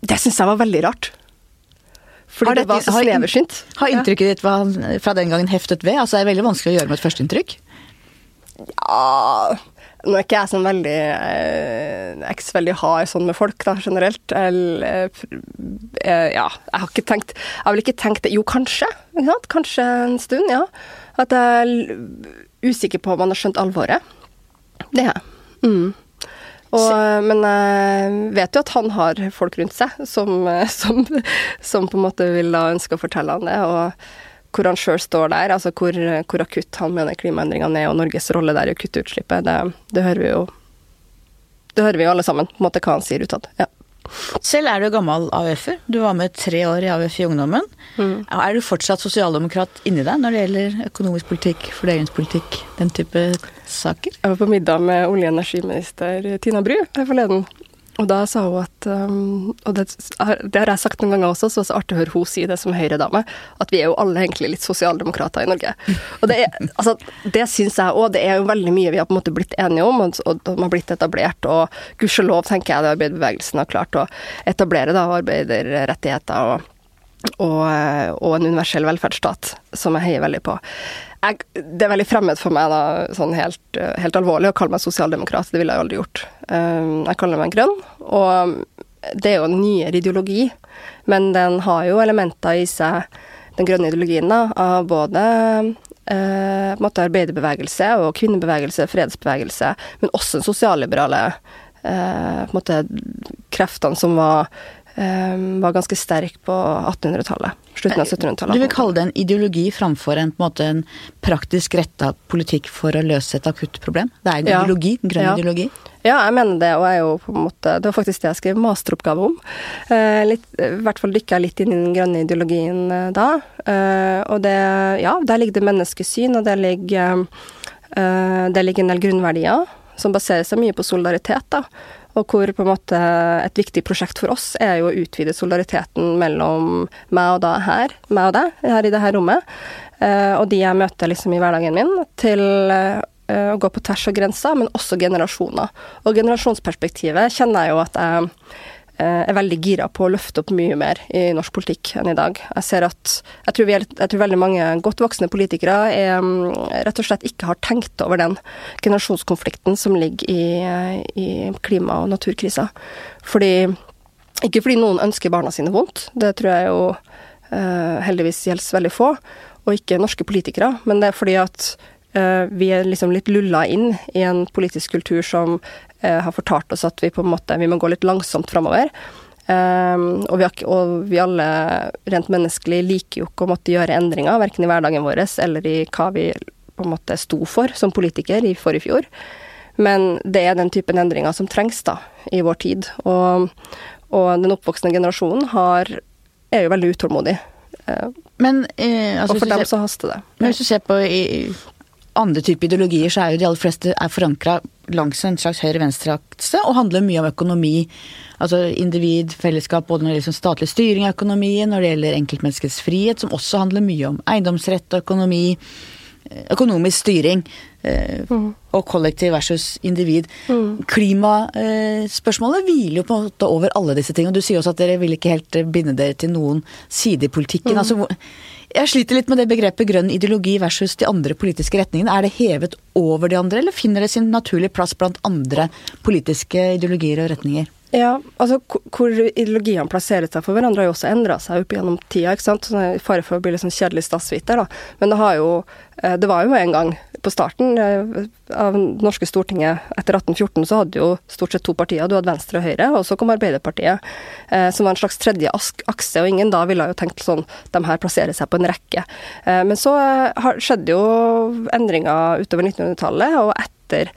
Det syns jeg var veldig rart. Fordi det, det var så sneversynt. Har inntrykket ditt fra den gangen heftet ved? Altså, det er veldig vanskelig å gjøre med et førsteinntrykk? Ja Nå er ikke jeg sånn veldig eh, ikke så veldig hard sånn med folk, da, generelt. Eller, eh, ja, jeg har ikke tenkt Jeg har vel ikke tenkt det Jo, kanskje. Kanskje en stund, ja. At jeg er usikker på om han har skjønt alvoret. Det er jeg. Mm. Og, men jeg vet jo at han har folk rundt seg som, som, som på en måte vil da ønske å fortelle han det. og hvor han sjøl står der, altså hvor, hvor, akutt han mener klimaendringene er, og Norges rolle der i å kutte utslippet, det, det, hører vi jo Det hører vi jo alle sammen, på en måte hva han sier utad. Ja. Selv er du gammel AUF-er. Du var med tre år i AUF i ungdommen. Mm. Er du fortsatt sosialdemokrat inni deg når det gjelder økonomisk politikk, fordelingspolitikk, den type saker? Jeg var på middag med olje- og energiminister Tina Bru her forleden. Og da sa hun at um, Og det, det, har jeg sagt noen ganger også, så det er så artig å høre hun si det som Høyre-dame, at vi er jo alle egentlig litt sosialdemokrater i Norge. Og det, er, altså, det syns jeg òg. Det er jo veldig mye vi har på en måte blitt enige om, og, og har blitt etablert. Og gudskjelov, tenker jeg, det arbeiderbevegelsen har klart å etablere da, arbeiderrettigheter og, og, og en universell velferdsstat, som jeg heier veldig på jeg, det er veldig fremmed for meg, da, sånn helt, helt, alvorlig, å kalle meg sosialdemokrat. Det ville jeg aldri gjort. Um, jeg kaller meg grønn, og det er jo en nyere ideologi, men den har jo elementer i seg, den grønne ideologien, da, av både eh, arbeiderbevegelse og kvinnebevegelse, fredsbevegelse, men også den sosialliberale eh, kreftene som var var ganske sterk på 1800-tallet. Slutten av 1700-tallet. Du vil kalle det en ideologi framfor en, en, en praktisk retta politikk for å løse et akutt problem? Det er en ja. ideologi? En grønn ja. ideologi? Ja, jeg mener det, og jeg er jo på en måte Det var faktisk det jeg skrev masteroppgave om. Eh, litt, I hvert fall dykka jeg litt inn i den grønne ideologien eh, da. Eh, og det Ja, der ligger det menneskesyn, og der ligger, eh, der ligger en del grunnverdier som baserer seg mye på solidaritet, da. Og hvor på en måte et viktig prosjekt for oss er jo å utvide solidariteten mellom meg og deg her, meg og deg her i det her rommet, eh, og de jeg møter liksom i hverdagen min, til eh, å gå på tvers av grenser, men også generasjoner. Og generasjonsperspektivet kjenner jeg jo at jeg er veldig gira på å løfte opp mye mer i norsk politikk enn i dag. Jeg ser at jeg tror, er, jeg tror veldig mange godt voksne politikere er, mm, rett og slett ikke har tenkt over den generasjonskonflikten som ligger i, i klima- og naturkrisa. Fordi Ikke fordi noen ønsker barna sine vondt, det tror jeg jo uh, heldigvis gjelder veldig få, og ikke norske politikere. Men det er fordi at vi er liksom litt lulla inn i en politisk kultur som uh, har fortalt oss at vi på en måte vi må gå litt langsomt framover. Um, og, vi og, vi alle rent menneskelig liker jo ikke å måtte gjøre endringer, verken i hverdagen vår eller i hva vi på en måte sto for som politiker i forrige fjor. Men det er den typen endringer som trengs da, i vår tid. Og, og den oppvoksende generasjonen har, er jo veldig utålmodig. Eh, men, eh, altså, og for dem så haster det. Men hvis du ser på i, andre typer ideologier, så er jo de aller fleste er forankra langs en slags høyre-venstre-akse og handler mye om økonomi. Altså individ, fellesskap, både når det gjelder statlig styring av økonomien, når det gjelder enkeltmenneskets frihet, som også handler mye om eiendomsrett og økonomi økonomisk styring eh, mm. og kollektiv versus individ. Mm. Klimaspørsmålet hviler jo på en måte over alle disse tingene. Du sier også at dere vil ikke helt binde dere til noen side i politikken. Mm. Altså, jeg sliter litt med det begrepet grønn ideologi versus de andre politiske retningene. Er det hevet over de andre, eller finner det sin naturlige plass blant andre politiske ideologier og retninger? Ja, altså hvor ideologiene plasserer seg for hverandre har jo også endra seg opp gjennom tida. ikke sant? Sånn, fare for å bli litt sånn kjedelig statsviter, da. Men det, har jo, eh, det var jo en gang på starten av det norske Stortinget etter 1814 så hadde jo stort sett to partier. Du hadde Venstre og Høyre, og så kom Arbeiderpartiet, eh, som var en slags tredje akse. Og ingen da ville jo tenkt sånn de her plasserer seg på en rekke. Men så skjedde jo endringer utover 1900-tallet, og etter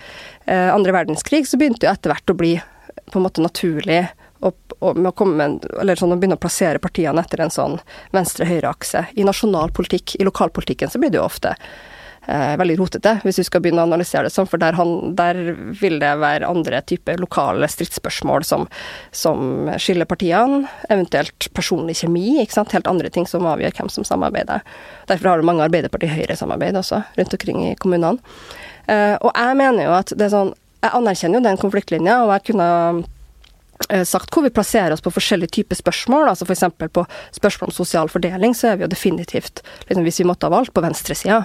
andre verdenskrig så begynte jo etter hvert å bli på en måte naturlig å, med å komme eller sånn, å begynne å plassere partiene etter en sånn venstre-høyre-akse. I nasjonal politikk, i lokalpolitikken, så blir det jo ofte eh, veldig rotete, hvis vi skal begynne å analysere det sånn, for der, han, der vil det være andre typer lokale stridsspørsmål som, som, skiller partiene, eventuelt personlig kjemi, ikke sant, helt andre ting som avgjør hvem som samarbeider. Derfor har du mange Arbeiderparti-Høyre-samarbeid også, rundt omkring i kommunene. Eh, og jeg mener jo at det er sånn jeg anerkjenner jo den konfliktlinja, og jeg kunne eh, sagt hvor vi plasserer oss på forskjellige typer spørsmål. altså F.eks. på spørsmål om sosial fordeling, så er vi jo definitivt, liksom, hvis vi måtte ha valgt, på venstresida.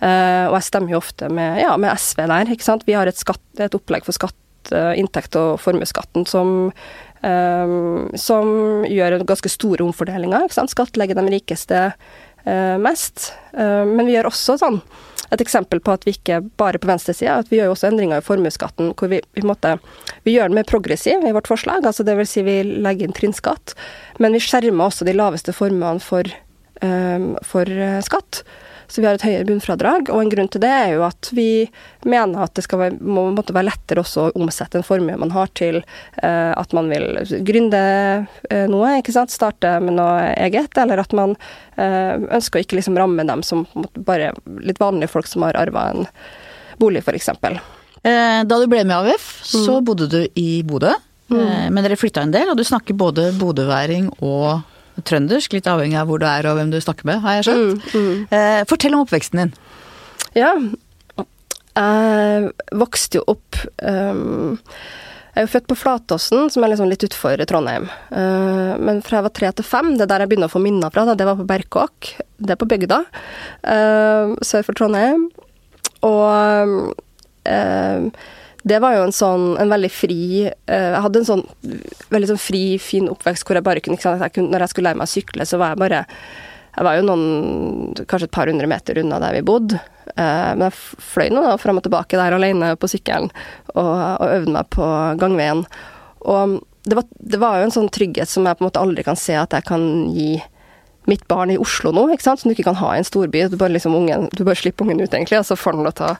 Uh, og jeg stemmer jo ofte med, ja, med, SV der, ikke sant. Vi har et, skatt, et opplegg for skatt, uh, inntekt og formuesskatten som um, som gjør ganske store omfordelinger. Skattlegger de rikeste uh, mest. men vi gjør også sånn et eksempel på at vi ikke bare på venstresida, at vi gjør jo også endringer i formuesskatten hvor vi, vi, måtte, vi gjør den mer progressiv i vårt forslag. altså Dvs. Si vi legger inn trinnskatt, men vi skjermer også de laveste formuene for, um, for uh, skatt. Så vi har et høyere bunnfradrag, og en grunn til det er jo at vi mener at det skal være, må måtte være lettere også å omsette en formue man har til uh, at man vil gründe uh, noe, ikke sant, starte med noe eget, eller at man uh, ønsker å ikke liksom ramme dem som bare litt vanlige folk som har arva en bolig, f.eks. Da du ble med i AUF, så mm. bodde du i Bodø. Mm. Men dere flytta en del, og du snakker både bodøværing og trøndersk, litt avhengig av hvor du er og hvem du snakker med, har jeg skjønt. Mm, mm. Eh, fortell om oppveksten din. Ja, jeg vokste jo opp um, Jeg er jo født på Flatåsen, som er liksom litt utfor Trondheim. Uh, men fra jeg var tre til fem, det er der jeg begynner å få minner fra, det var på Berkåk. Det er på bygda, uh, sør for Trondheim. Og uh, det var jo en sånn en veldig fri uh, Jeg hadde en sånn veldig sånn fri, fin oppvekst hvor jeg bare kunne, jeg kunne Når jeg skulle lære meg å sykle, så var jeg bare Jeg var jo noen Kanskje et par hundre meter unna der vi bodde. Uh, men jeg fløy nå da fram og tilbake der alene på sykkelen og, og øvde meg på gangveien. Og det var, det var, jo en sånn trygghet som jeg på en måte aldri kan se at jeg kan gi mitt barn i Oslo nå, ikke sant? som du ikke kan ha i en storby. Du bare, liksom ungen, du bare slipper ungen ut, egentlig, og så får den lov til å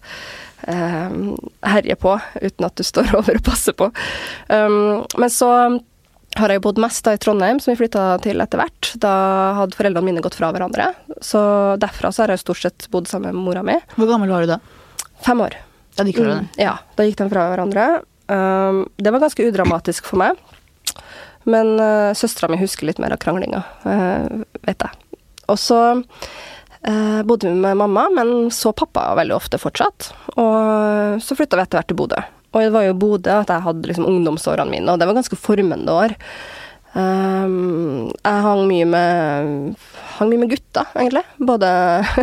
eh, herje på, uten at du står *laughs* over og passer på. Um, men så har jeg bodd mest da i Trondheim, som vi flytta til etter hvert. Da hadde foreldrene mine gått fra hverandre. Så derfra så har jeg stort sett bodd sammen med mora mi. Hvor gammel var du da? Fem år. Da gikk mm, Ja, da gikk de fra hverandre. Um, det var ganske udramatisk for meg. Men uh, søstera mi husker litt mer av kranglinga, uh, vet jeg. Og så uh, bodde med mamma, men så pappa veldig ofte fortsatt. Og så flytta vi etter hvert til Bodø. Og det var jo Bodø at jeg hadde liksom ungdomsårene mine, og det var ganske formende år. Um, jeg hang mye med hang mye med gutter, egentlig. Både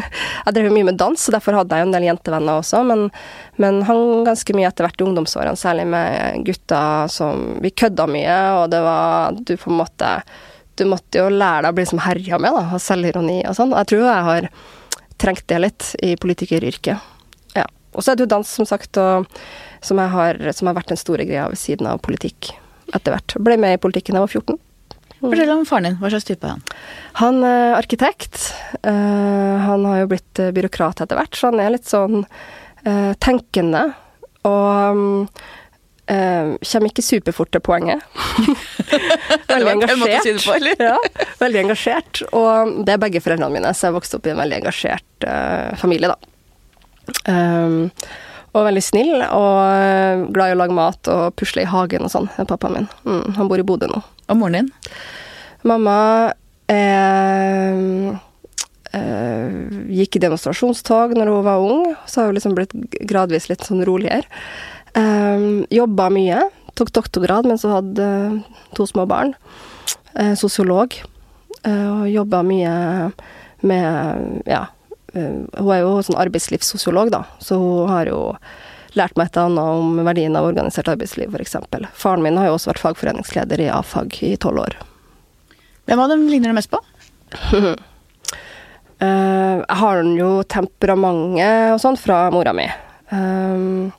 *laughs* Jeg drev mye med dans, så derfor hadde jeg jo en del jentevenner også, men, men hang ganske mye etter hvert i ungdomsårene, særlig med gutter som Vi kødda mye, og det var Du på en måte du måtte jo lære deg å bli som herja med, da, ha selvironi og sånn. Jeg tror jeg har trengt det litt i politikeryrket. Ja. Og så er det jo dans, som sagt, og, som, har, som har vært den store greia ved siden av politikk etter hvert. Ble med i politikken da jeg var 14. Mm. Fortell om faren din. Hva slags type er han? Han er arkitekt. Uh, han har jo blitt eh, byråkrat etter hvert, så han er litt sånn tenkende. Og uh, kommer ikke superfort til poenget. *laughs* veldig engasjert. Si på, ja, veldig engasjert. Og det er begge foreldrene mine, så jeg vokste opp i en veldig engasjert familie, da. Um, og veldig snill, og glad i å lage mat og pusle i hagen og sånn, pappaen min. Mm, han bor i Bodø nå. Og moren din? Mamma eh, eh, gikk i demonstrasjonstog når hun var ung, så har hun liksom blitt gradvis litt sånn roligere. Eh, Jobba mye. Tok doktorgrad mens hun hadde to små barn. Eh, sosiolog. Eh, og jobba mye med ja, Eh, hun er jo sånn arbeidslivssosiolog, da, så hun har jo lært meg et eller annet om verdien av organisert arbeidsliv, f.eks. Faren min har jo også vært fagforeningsleder i A-fag i tolv år. Hvem av dem ligner du mest på? *laughs* Eh, jeg har jo temperamentet og sånn fra mora mi. Um,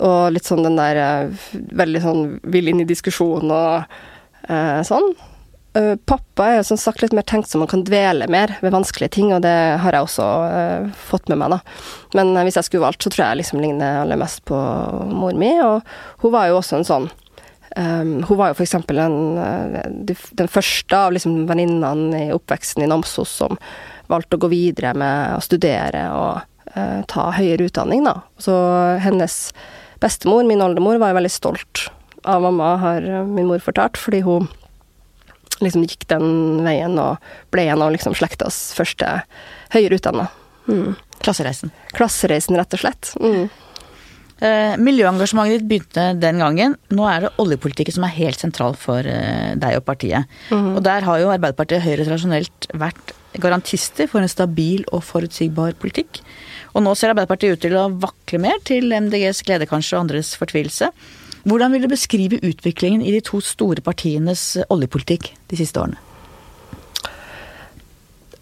og litt sånn den der veldig sånn vil inn i diskusjon og uh, sånn. Uh, pappa er som sagt litt mer tenksom og kan dvele mer ved vanskelige ting, og det har jeg også uh, fått med meg, da. Men uh, hvis jeg skulle valgt, så tror jeg liksom ligner aller mest på mor mi, og hun var jo også en sånn um, Hun var jo for eksempel en, den første av liksom venninnene i oppveksten i Namsos som valgte å gå videre med å studere og ta høyere utdanning, da. Så hennes bestemor, min oldemor, var jo veldig stolt av mamma, har min mor fortalt, fordi hun liksom gikk den veien og ble en av liksom slektas første høyere utdanna. Mm. Klassereisen. Klassereisen, rett og slett. Mm. Eh, miljøengasjementet ditt begynte den gangen. Nå er det oljepolitikken som er helt sentral for eh, deg og partiet. Mm. Og der har jo Arbeiderpartiet og Høyre tradisjonelt vært garantister for en stabil og forutsigbar politikk. Og nå ser Arbeiderpartiet ut til å vakle mer, til MDGs glede kanskje, og andres fortvilelse. Hvordan vil du beskrive utviklingen i de to store partienes oljepolitikk de siste årene?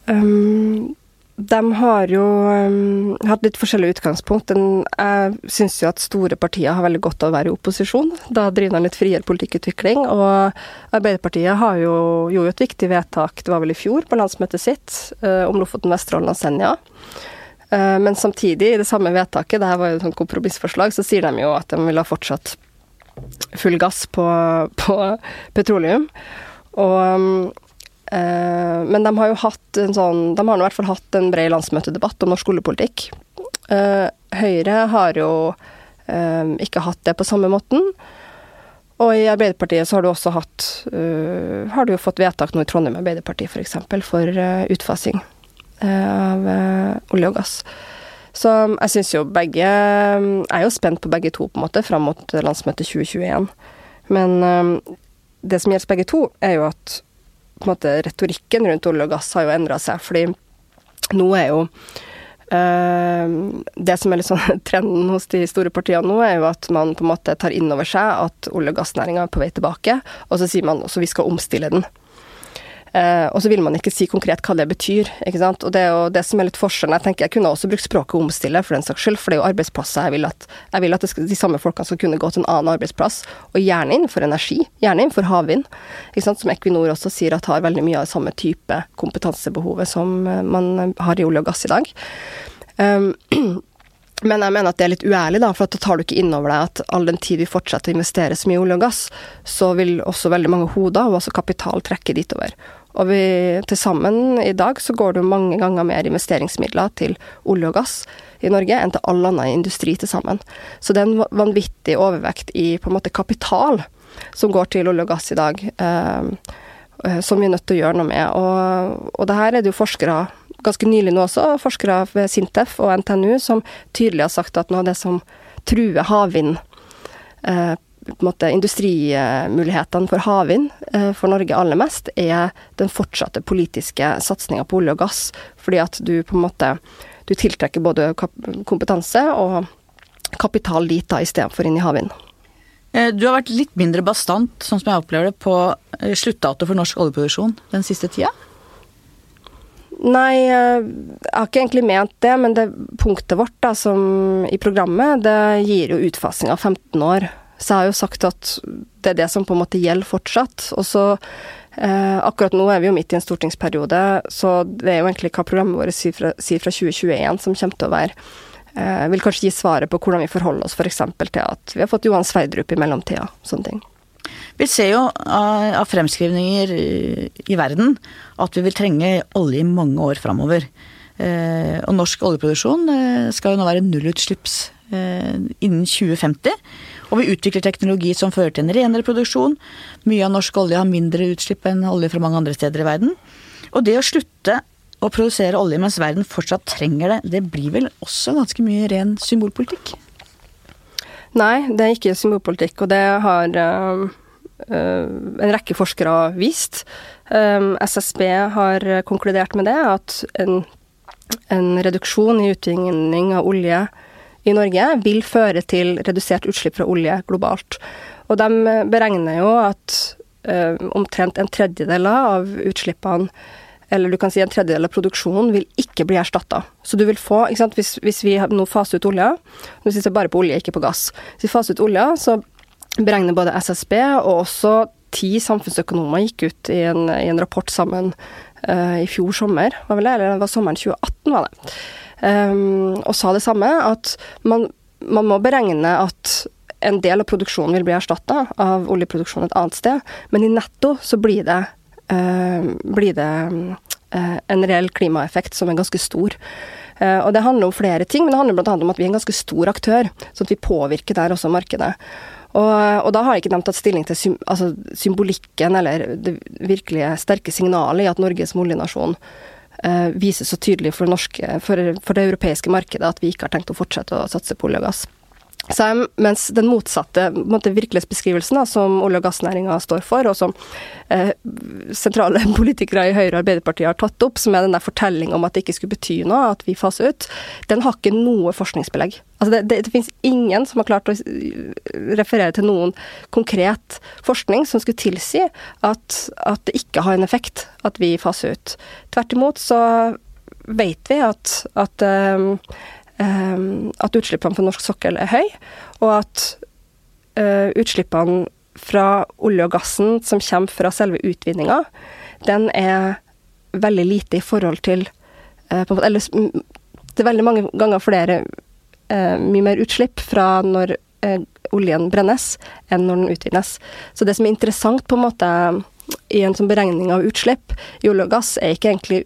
Um, de har jo um, hatt litt forskjellig utgangspunkt. Den, jeg syns jo at store partier har veldig godt av å være i opposisjon. Da driver de litt friere politikkutvikling. Og Arbeiderpartiet har jo, gjorde et viktig vedtak, det var vel i fjor, på landsmøtet sitt, uh, om Lofoten, Vesterålen og Senja. Uh, men samtidig, i det samme vedtaket, det her var jo et kompromissforslag, så sier de jo at de vil ha fortsatt full gass på, på petroleum. Og eh, Men de har jo hatt en sånn De har i hvert fall hatt en bred landsmøtedebatt om norsk oljepolitikk. Eh, Høyre har jo eh, ikke hatt det på samme måten. Og i Arbeiderpartiet så har du også hatt uh, Har du jo fått vedtak nå i Trondheim Arbeiderparti f.eks. for, for uh, utfasing uh, av olje og gass. Så jeg syns jo begge Jeg er jo spent på begge to, på en måte, fram mot landsmøtet 2021. Men um, det som gjelder begge to, er jo at på en måte, retorikken rundt olje og gass har jo endra seg. Fordi nå er jo Det som er litt sånn *laughs* trenden hos de store partiene nå, er jo at man på en måte tar inn over seg at olje- og gassnæringa er på vei tilbake, og så sier man også vi skal omstille den. Eh, og så vil man ikke si konkret hva det betyr. ikke sant? Og det er jo det som er litt forskjellen. Jeg tenker jeg kunne også brukt språket omstille, for den saks skyld, for det er jo arbeidsplasser jeg vil at, jeg vil at skal, de samme folkene skal kunne gå til en annen arbeidsplass, og gjerne innenfor energi. Gjerne innenfor havvind, ikke sant? som Equinor også sier at har veldig mye av det samme type kompetansebehovet som eh, man har i olje og gass i dag. Um, *clears throat* Men jeg mener at det er litt uærlig, da, for da tar du ikke inn over deg at all den tid vi fortsetter å investere så mye i olje og gass, så vil også veldig mange hoder, og også kapital, trekke ditover. Og vi til sammen i dag så går det mange ganger mer investeringsmidler til olje og gass i Norge enn til all annen industri til sammen. Så det er en vanvittig overvekt i på en måte kapital som går til olje og gass i dag, eh, eh som vi er nødt til å gjøre noe med. Og, og det her er det jo forskere ganske nylig nå også, forskere ved Sintef og NTNU som tydelig har sagt at noe av det som truer havvind eh, måte industrimulighetene for havvind eh, for Norge aller mest, er den fortsatte politiske satsinga på olje og gass. Fordi at du på en måte du tiltrekker både kompetanse og kapital dit da, istedenfor inn i havvind. Eh, du har vært litt mindre bastant, sånn som jeg opplever det, på eh, sluttdato for norsk oljeproduksjon den siste tida? Nei, jeg har ikke egentlig ment det, men det punktet vårt da, som i programmet, det gir jo utfasing av 15 år. Så jeg har jo sagt at det er det som på en måte gjelder fortsatt. Og så eh, akkurat nå er vi jo midt i en stortingsperiode, så det er jo egentlig hva programmet vårt sier fra, sier fra 2021 som kommer til å være eh, Vil kanskje gi svaret på hvordan vi forholder oss f.eks. For til at vi har fått Johan Sverdrup i mellomtida. Sånne ting. Vi ser jo av fremskrivninger i verden at vi vil trenge olje i mange år framover. Eh, og norsk oljeproduksjon eh, skal jo nå være nullutslipps eh, innen 2050. Og vi utvikler teknologi som fører til en renere produksjon. Mye av norsk olje har mindre utslipp enn olje fra mange andre steder i verden. Og det å slutte å produsere olje mens verden fortsatt trenger det, det blir vel også ganske mye ren symbolpolitikk? Nei, det er ikke symbolpolitikk, og det har uh, en rekke forskere vist. Um, SSB har konkludert med det, at en, en reduksjon i utvinning av olje i Norge vil føre til redusert utslipp fra olje globalt. Og de beregner jo at eh, omtrent en tredjedel av utslippene eller du kan si en tredjedel av produksjonen vil ikke bli erstatta. Så du vil få, ikke sant, hvis, hvis vi nå faser ut olja, nå sitter jeg bare på olje, ikke på gass, hvis vi faser ut olja, så beregner både SSB og også ti samfunnsøkonomer gikk ut i en, i en rapport sammen uh, i fjor sommer, var vel det, eller det var sommeren 2018, var det, og sa det samme, at man, man må beregne at en del av produksjonen vil bli erstatta av oljeproduksjon et annet sted, men i netto så blir det Eh, blir det eh, en reell klimaeffekt som er ganske stor. Uh, og det handler om flere ting, men det handler bl.a. om at vi er en ganske stor aktør, sånn at vi påvirker der også markedet. Og, og, da har ikke de tatt stilling til sym, altså symbolikken eller det virkelige sterke signalet i at Norge som oljenasjon viser så tydelig for, norske, for, for, det europeiske markedet at vi ikke har tenkt å fortsette å satse på olje og gass. Så, mens den motsatte måte, virkelighetsbeskrivelsen da, som olje- og gassnæringa står for, og som eh, sentrale *laughs* politikere i Høyre og Arbeiderpartiet har tatt opp, som er den der fortellinga om at det ikke skulle bety noe at vi faser ut, den har ikke noe forskningsbelegg. Altså det, det, det finnes ingen som har klart å referere til noen konkret forskning som skulle tilsi at, at det ikke har en effekt at vi faser ut. Tvert imot så vet vi at, at Ehm, at utslippene på norsk sokkel er høy, og at uh, utslippene fra olje og gassen som kommer fra selve utvinninga, den er veldig lite i forhold til måte, Eller det er veldig mange ganger flere mye mer utslipp fra når oljen brennes, enn når den utvinnes. Så det som er interessant på en måte i en sånn beregning av utslipp i olje og gass, er ikke egentlig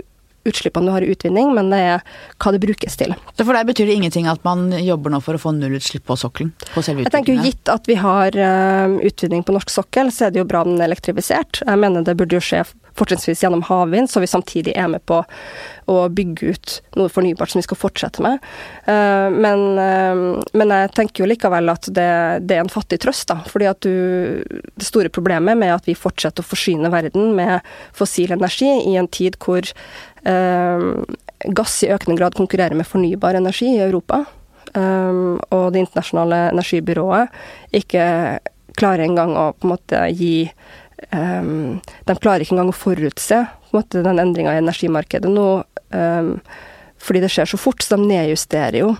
utslippene du har i utvinning, men det er hva det brukes til. Så For deg betyr det ingenting at man jobber nå for å få nullutslipp på sokkelen? På selve Jeg tenker jo Gitt at vi har uh, utvinning på norsk sokkel, så er det jo bra den er elektrifisert. Jeg mener det burde jo skje fortrinnsvis gjennom havvind, så vi samtidig er med på å bygge ut noe fornybart som vi skal fortsette med. Uh, men, uh, men, jeg tenker jo likevel at det, det, er en fattig trøst, da. Fordi at du Det store problemet med at vi fortsetter å forsyne verden med fossil energi i en tid hvor gass i økende grad konkurrerer med fornybar energi i Europa, og det internasjonale energibyrået ikke klarer engang å på en måte gi um, De klarer ikke engang å forutse på en måte, den endringa i energimarkedet nå, um, fordi det skjer så fort, så de nedjusterer jo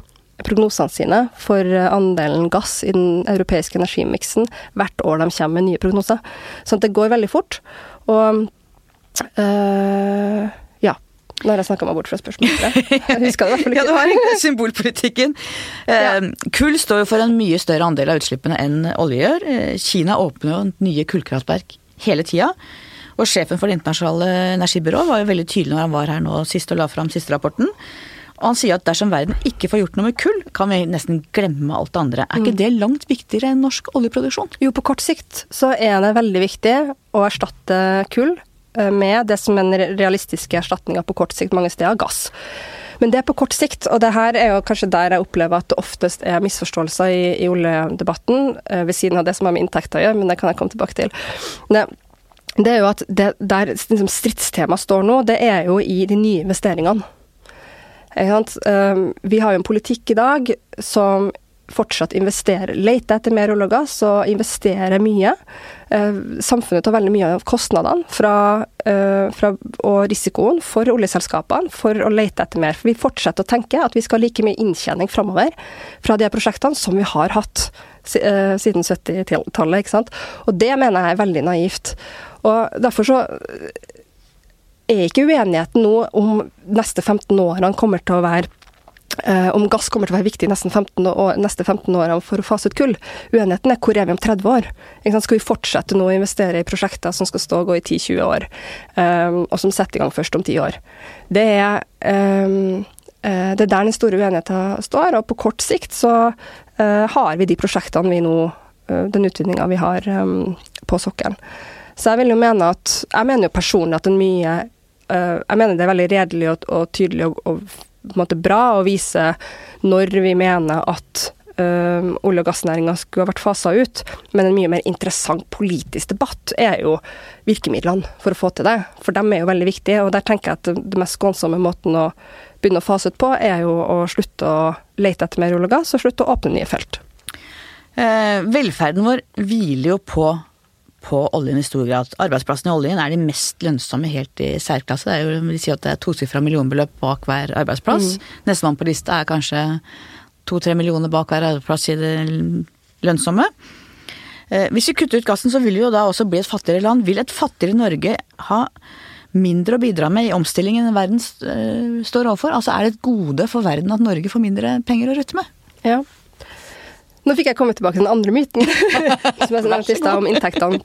prognosene sine for andelen gass i den europeiske energimiksen hvert år de kommer med nye prognoser. Så det går veldig fort. Og ja. Nå har jeg snakka meg bort fra spørsmålet. *laughs* Jeg husker det i hvert fall ikke. ja, du har symbolpolitikken. *laughs* Ja. Ehm, kull står jo for en mye større andel av utslippene enn olje gjør. Eh, Kina åpner jo nye kullkraftverk hele tida. Og sjefen for Det internasjonale energibyrået var jo veldig tydelig når han var her nå sist og la fram siste rapporten. Og han sier at dersom verden ikke får gjort noe med kull, kan vi nesten glemme alt det andre. Er ikke mm. det langt viktigere enn norsk oljeproduksjon? Jo, på kort sikt så er det veldig viktig å erstatte kull eh, med det som er den realistiske erstatninga på kort sikt mange steder, gass. Men det er på kort sikt, og det her er jo kanskje der jeg opplever at det oftest er misforståelser i, i oljedebatten, eh, ved siden av det som har med inntekter å gjøre, men det kan jeg komme tilbake til. Det, det er jo at det, der liksom stridstemaet står nå, det er jo i de nye investeringene. Um, vi har jo en politikk i dag som fortsatt investere, lete etter mer olje og gass og investere mye. Eh, samfunnet tar veldig mye av kostnadene fra, eh, fra, og risikoen for oljeselskapene for å lete etter mer. For vi fortsetter å tenke at vi skal ha like mye inntjening framover fra de prosjektene som vi har hatt siden 70-tallet. ikke sant? Og det mener jeg er veldig naivt. Og derfor så er ikke uenigheten nå om neste 15 årene kommer til å være Uh, om gass kommer til å være viktig de 15 år, neste 15 årene for å fase ut kull. Uenigheten er hvor er vi om 30 år? Skal vi fortsette nå å investere i prosjekter som skal stå og gå i 10-20 år, eh, og som setter i gang først om 10 år? Det er, um, uh, det er der den store uenigheten står, og på kort sikt så uh, har vi de prosjektene vi nå Den utvinninga vi har på sokkelen. Så jeg vil jo mene at Jeg mener jo personlig at en mye Jeg mener det er veldig redelig og, og tydelig og, og måte bra å vise når vi mener at øh, olje- og gassnæringa skulle ha vært fasa ut, men en mye mer interessant politisk debatt er jo virkemidlene for å få til det. For dem er jo veldig viktige, og der tenker jeg at det mest skånsomme måten å begynne å fase ut på, er jo å slutte å lete etter mer olje og gass, og slutte å åpne nye felt. Eh, velferden vår hviler jo på på oljen i stor grad. Arbeidsplassene i oljen er de mest lønnsomme helt i særklasse. Det er jo, de sier at det er tosifra millionbeløp bak hver arbeidsplass. Mm. Nestemann på lista er kanskje to-tre millioner bak hver arbeidsplass i det lønnsomme. Eh, hvis vi kutter ut gassen, så vil vi jo da også bli et fattigere land. Vil et fattigere Norge ha mindre å bidra med i omstillingen verden uh, står overfor? Altså er det et gode for verden at Norge får mindre penger å rutte med? Ja. Nå fikk jeg komme tilbake til den andre myten, *laughs* som jeg nevnte i stad, om inntektene.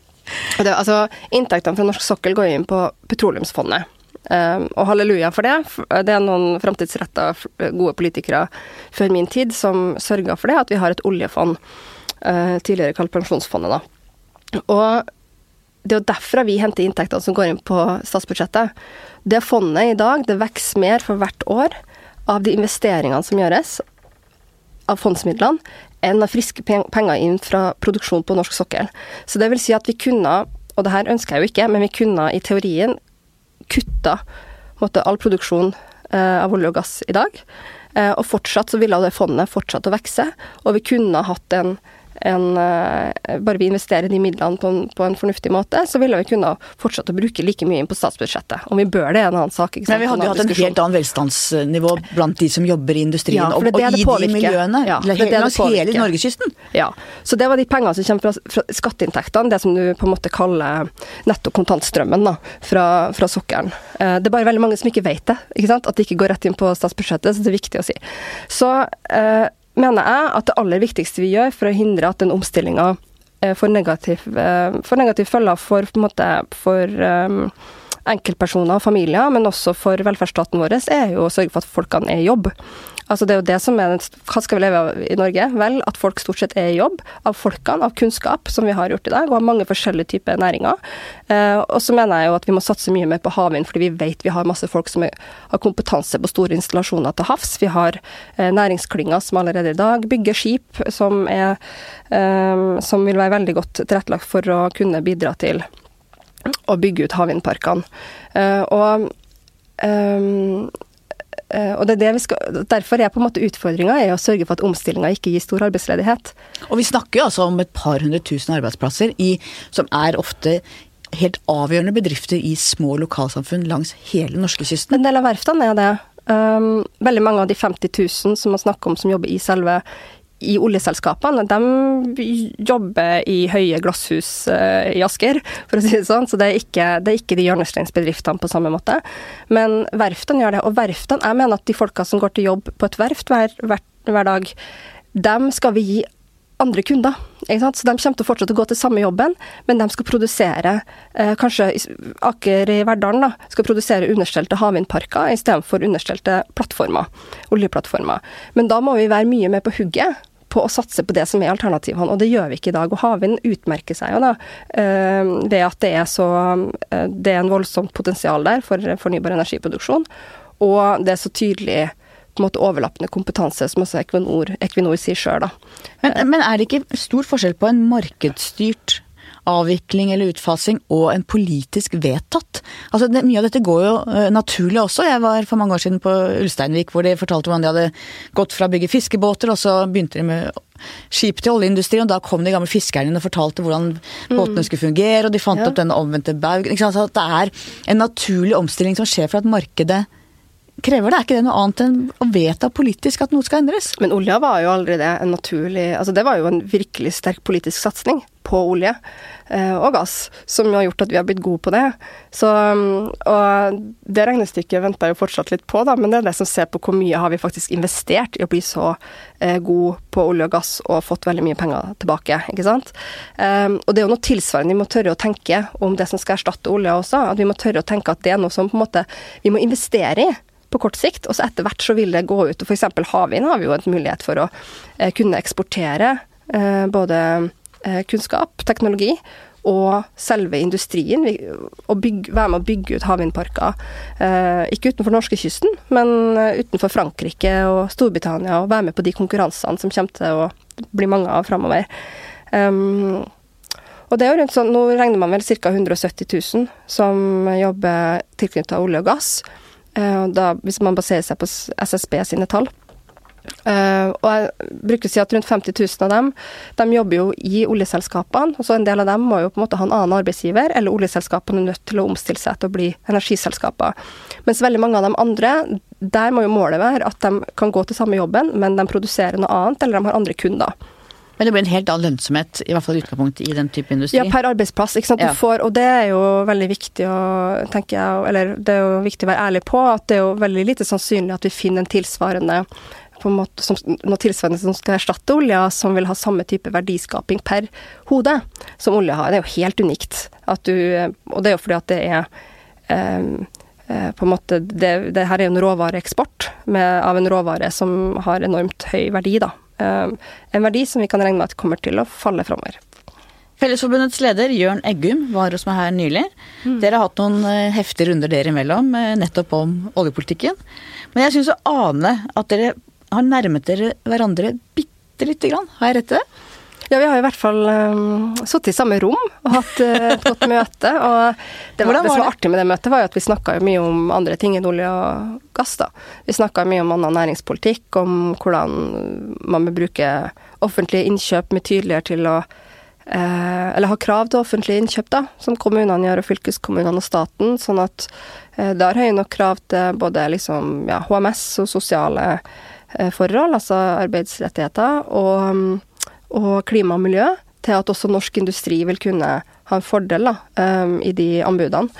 Det, altså, inntektene fra norsk sokkel går inn på petroleumsfondet. Um, og halleluja for det. Det er noen framtidsretta, gode politikere før min tid som sørga for det, at vi har et oljefond, uh, tidligere kalt Pensjonsfondet, da. Og det er jo derfra vi henter inntektene som går inn på statsbudsjettet. Det fondet i dag, det vokser mer for hvert år av de investeringene som gjøres, av fondsmidlene, enn av friske penger inn fra produksjon på norsk sokkel. Så det vil si at vi kunne, og det her ønsker jeg jo ikke, men vi kunne i teorien kutta måtte, all produksjon eh, av olje og gass i dag. Eh, og fortsatt så ville det fondet fortsatt å vokse, og vi kunne hatt en en, eh, bare vi investerer de midlene på en, på en, fornuftig måte, så ville vi kunne fortsatt å bruke like mye inn på statsbudsjettet. Om vi bør det, er en annen sak. Men vi hadde jo hatt en helt annen velstandsnivå blant de som jobber i industrien, ja, og, og i de miljøene ja, det langs hele Norgeskysten. Ja, så det var de pengene som kommer fra, fra skatteinntektene, det som du på en måte kaller netto kontantstrømmen da, fra, fra sokkelen. Eh, det er bare veldig mange som ikke vet det, ikke sant? at det ikke går rett inn på statsbudsjettet, så det er viktig å si. Så eh, mener jeg at det aller viktigste vi gjør for å hindre at den omstillinga eh, får negativ, eh, følger for, på en måte, for um, enkeltpersoner og familier, men også for velferdsstaten vår, er jo å sørge for at folkene er i jobb. Altså det er jo det som er Hva skal vi leve av i Norge? Vel, at folk stort sett er i jobb. Av folkene, av kunnskap, som vi har gjort i dag, og av mange forskjellige typer næringer. Eh, og så mener jeg jo at vi må satse mye mer på havvind, fordi vi vet vi har masse folk som er, har kompetanse på store installasjoner til havs. Vi har eh, næringsklynger som allerede i dag bygger skip, som, er, eh, som vil være veldig godt tilrettelagt for å kunne bidra til å bygge ut havvindparkene. Eh, og Eh, og det er det vi skal, Derfor er på en måte utfordringa å sørge for at omstillinga ikke gir stor arbeidsledighet. Og vi snakker jo altså om et par hundre tusen arbeidsplasser i, som er ofte helt avgjørende bedrifter i små lokalsamfunn langs hele norskekysten. En del av verftene er det. Um, veldig mange av de 50 000 som man snakker om som jobber i selve i oljeselskapene, de jobber i høye glasshus uh, i Asker, for å si det sånn. Så det er ikke, det er ikke de hjørnesteinsbedriftene på samme måte. Men verftene gjør det. Og verftene, jeg mener at de folka som går til jobb på et verft hver, hver, hver dag, dem skal vi gi andre kunder. Så de kommer til å fortsette å gå til samme jobben, men de skal produsere eh, Kanskje Aker i Verdalen da, skal produsere understelte havvindparker istedenfor understelte plattformer, oljeplattformer. Men da må vi være mye mer på hugget på å satse på det som er alternativene, og det gjør vi ikke i dag. Og havvind utmerker seg jo da eh, ved at det er så eh, Det er en voldsomt potensial der for fornybar energiproduksjon, og det er så tydelig på en måte overlappende kompetanse, som også Equinor, Equinor sier sjøl, da. Men, men, er det ikke stor forskjell på en markedsstyrt avvikling eller utfasing og en politisk vedtatt. Altså, det, Mye av dette går jo uh, naturlig også. Jeg var for mange år siden på Ulsteinvik hvor de fortalte hvordan de hadde gått fra å bygge fiskebåter, og så begynte de med skip til oljeindustrien, og da kom de gamle fiskerne inn og fortalte hvordan mm. båtene skulle fungere, og de fant ja. opp den omvendte at det er en naturlig omstilling som skjer for at markedet krever det. Er ikke det noe annet enn å vedta politisk at noe skal endres? Men olja var jo aldri det. En naturlig Altså det var jo en virkelig sterk politisk satsing på olje eh, og gass, som har gjort at vi har blitt gode på det. Så, og det regnestykket venter jeg fortsatt litt på, da, men det er det som ser på hvor mye har vi faktisk investert i å bli så eh, god på olje og gass og fått veldig mye penger tilbake, ikke sant. Um, og det er jo noe tilsvarende vi må tørre å tenke om det som skal erstatte olja også, at vi må tørre å tenke at det er noe som på en måte vi må investere i på kort sikt, og så etter hvert så vil det gå ut. og F.eks. havvind har vi jo en mulighet for å eh, kunne eksportere eh, både eh, kunnskap, teknologi og selve industrien. Og bygge, være med å bygge ut havvindparker. Ikke utenfor norskekysten, men utenfor Frankrike og Storbritannia, og være med på de konkurransene som kommer til å bli mange av framover. Um, og det er jo rundt sånn, Nå regner man vel ca. 170 000 som jobber tilknyttet olje og gass. Eh, da, hvis man baserer seg på SSB sine tall. Uh, og jeg bruker å si at rundt 50 000 av dem de jobber jo i oljeselskapene. og så En del av dem må jo på en måte ha en annen arbeidsgiver, eller oljeselskapene er nødt til å omstille seg til å bli energiselskaper. Mens veldig mange av de andre, der må jo målet være at de kan gå til samme jobben, men de produserer noe annet, eller de har andre kunder. Men det blir en helt annen lønnsomhet, i hvert fall utgangspunkt i den type industri? Ja, per arbeidsplass. ikke sant. Ja. Du får, og det er jo veldig viktig å tenke jeg, eller det er jo viktig å være ærlig på, at det er jo veldig lite sannsynlig at vi finner en tilsvarende på en måte, som, noe tilsvarende som skal erstatte olja, som vil ha samme type verdiskaping per hode som olja har. Det er jo helt unikt. Du, og det er jo fordi at det er um, på en måte, det, det her er jo en råvareeksport med, av en råvare som har enormt høy verdi, da. Eh, en verdi som vi kan regne med at kommer til å falle framover. Fellesforbundets leder Jørn Eggum var hos meg her nylig. Mm. Dere har hatt noen eh, heftige runder dere imellom, eh, nettopp om oljepolitikken. Men jeg syns å ane at dere har nærmet dere hverandre bitte lite grann. Har jeg rett i det? Ja, vi har i hvert fall um, sittet i samme rom og hatt uh, et godt møte. Og det, var, det som var artig med det møtet, var jo at vi snakka mye om andre ting enn olje og gass. da. Vi snakka mye om annen næringspolitikk, om hvordan man bør bruke offentlige innkjøp med tydeligere til å uh, Eller ha krav til offentlige innkjøp, da, som kommunene gjør, og fylkeskommunene og staten. Sånn at uh, det har høye nok krav til både liksom, ja, HMS og sosiale forhold, altså arbeidsrettigheter. og um, og klima og miljø, til at også norsk industri vil kunne ha en fordel da, um, i de anbudene.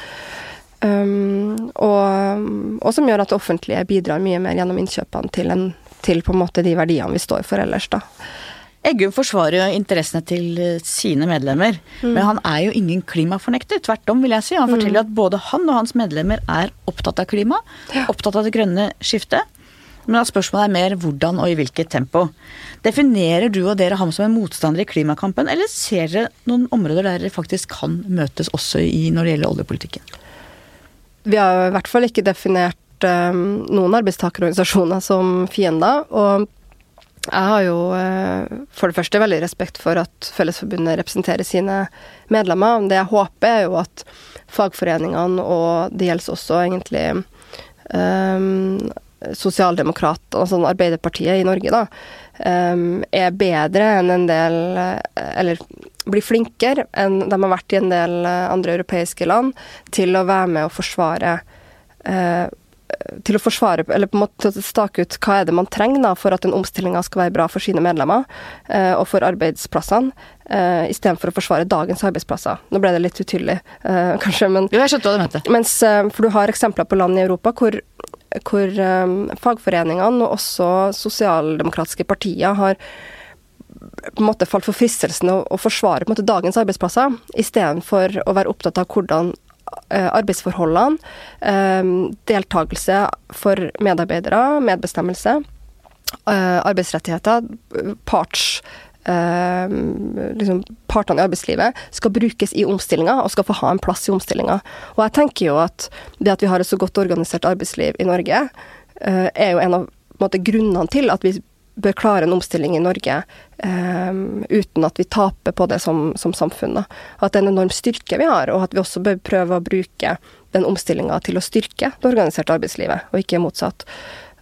Um, og, og, som gjør at det offentlige bidrar mye mer gjennom innkjøpene til, en, til på en måte de verdiene vi står for ellers. da. Eggum forsvarer jo interessene til eh, sine medlemmer, mm. men han er jo ingen klimafornekter. Tvert om, vil jeg si. Han forteller mm. at både han og hans medlemmer er opptatt av klima, ja. opptatt av det grønne skiftet. Men at spørsmålet er mer hvordan og i hvilket tempo. Definerer du og dere ham som en motstander i klimakampen, eller ser dere noen områder der dere faktisk kan møtes også i når det gjelder oljepolitikken? Vi har i hvert fall ikke definert um, noen arbeidstakerorganisasjoner som fiender. Og jeg har jo uh, for det første veldig respekt for at Fellesforbundet representerer sine medlemmer. Det jeg håper, er jo at fagforeningene, og det gjelder også egentlig um, sosialdemokrat, altså Arbeiderpartiet i Norge, da, er bedre enn en del Eller blir flinkere enn de har vært i en del andre europeiske land til å være med og forsvare uh, til å forsvare, eller på en måte stake ut hva er det man trenger da, for at den omstillinga skal være bra for sine medlemmer uh, og for arbeidsplassene, uh, istedenfor å forsvare dagens arbeidsplasser. Nå ble det litt utydelig, kanskje, men Jo, jeg skjønte hva du mente. Mens, for du har eksempler på land i Europa hvor hvor um, fagforeningene og også sosialdemokratiske partier har på en måte falt for fristelsen å, å forsvare måte dagens arbeidsplasser, istedenfor å være opptatt av hvordan uh, arbeidsforholdene, um, deltakelse for medarbeidere, medbestemmelse, arbeidsrettigheter, parts eh, liksom partene i arbeidslivet skal brukes i omstillinga og skal få ha en plass i omstillinga. Og jeg tenker jo at det at vi har et så godt organisert arbeidsliv i Norge, eh, er jo en av måte, grunnene til at vi bør klare en omstilling i Norge eh, uten at vi taper på det som, som samfunn. At det er en enorm styrke vi har, og at vi også bør prøve å bruke den omstillinga til å styrke det organiserte arbeidslivet, og ikke motsatt.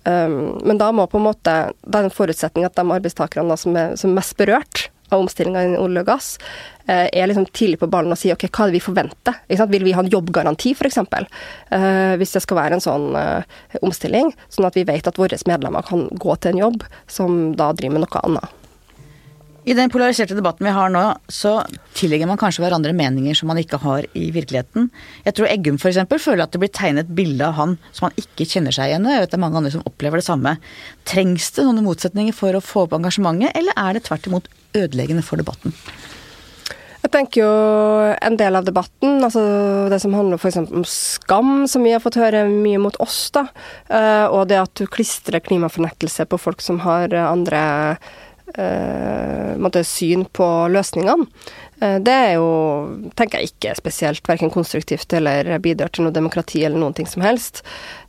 Um, men da må på en måte Det er en forutsetning at de arbeidstakerne som er, som er mest berørt av omstillinga i olje og gass, uh, er liksom tidlig på ballen og sier ok, hva er det vi forventer? Vil vi ha en jobbgaranti, f.eks.? Uh, hvis det skal være en sånn uh, omstilling, sånn at vi vet at våre medlemmer kan gå til en jobb som da driver med noe annet. I den polariserte debatten vi har nå, så tillegger man kanskje hverandre meninger som man ikke har i virkeligheten. Jeg tror Eggum f.eks. føler at det blir tegnet et bilde av han som han ikke kjenner seg igjen i. Jeg vet det er mange andre som opplever det samme. Trengs det sånne motsetninger for å få opp engasjementet, eller er det tvert imot ødeleggende for debatten? Jeg tenker jo en del av debatten, altså det som handler f.eks. om skam, som vi har fått høre mye mot oss, da, eh, og det at du klistrer klimafornektelse på folk som har andre måte, syn på løsningene. Eh, det er jo, tenker jeg, ikke spesielt verken konstruktivt eller bidrar til noe demokrati eller noen ting som helst.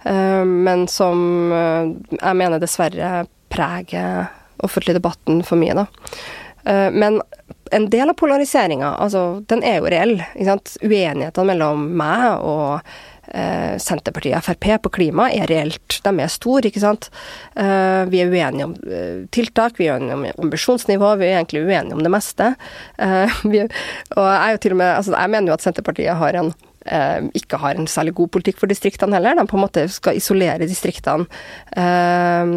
Eh, men som eh, jeg mener dessverre preger offentlig debatten for mye, da. Eh, men en del av polariseringa, altså, den er jo reell. Uenighetene mellom meg og eh, Senterpartiet og Frp på klima er reelt. De er store, ikke sant. Eh, vi er uenige om eh, tiltak, vi er uenige om ambisjonsnivå, vi er egentlig uenige om det meste. Eh, *laughs* vi, og jeg jo til og med Altså, jeg mener jo at Senterpartiet har en eh, ikke har en særlig god politikk for distriktene heller. De på en måte skal isolere distriktene. Eh,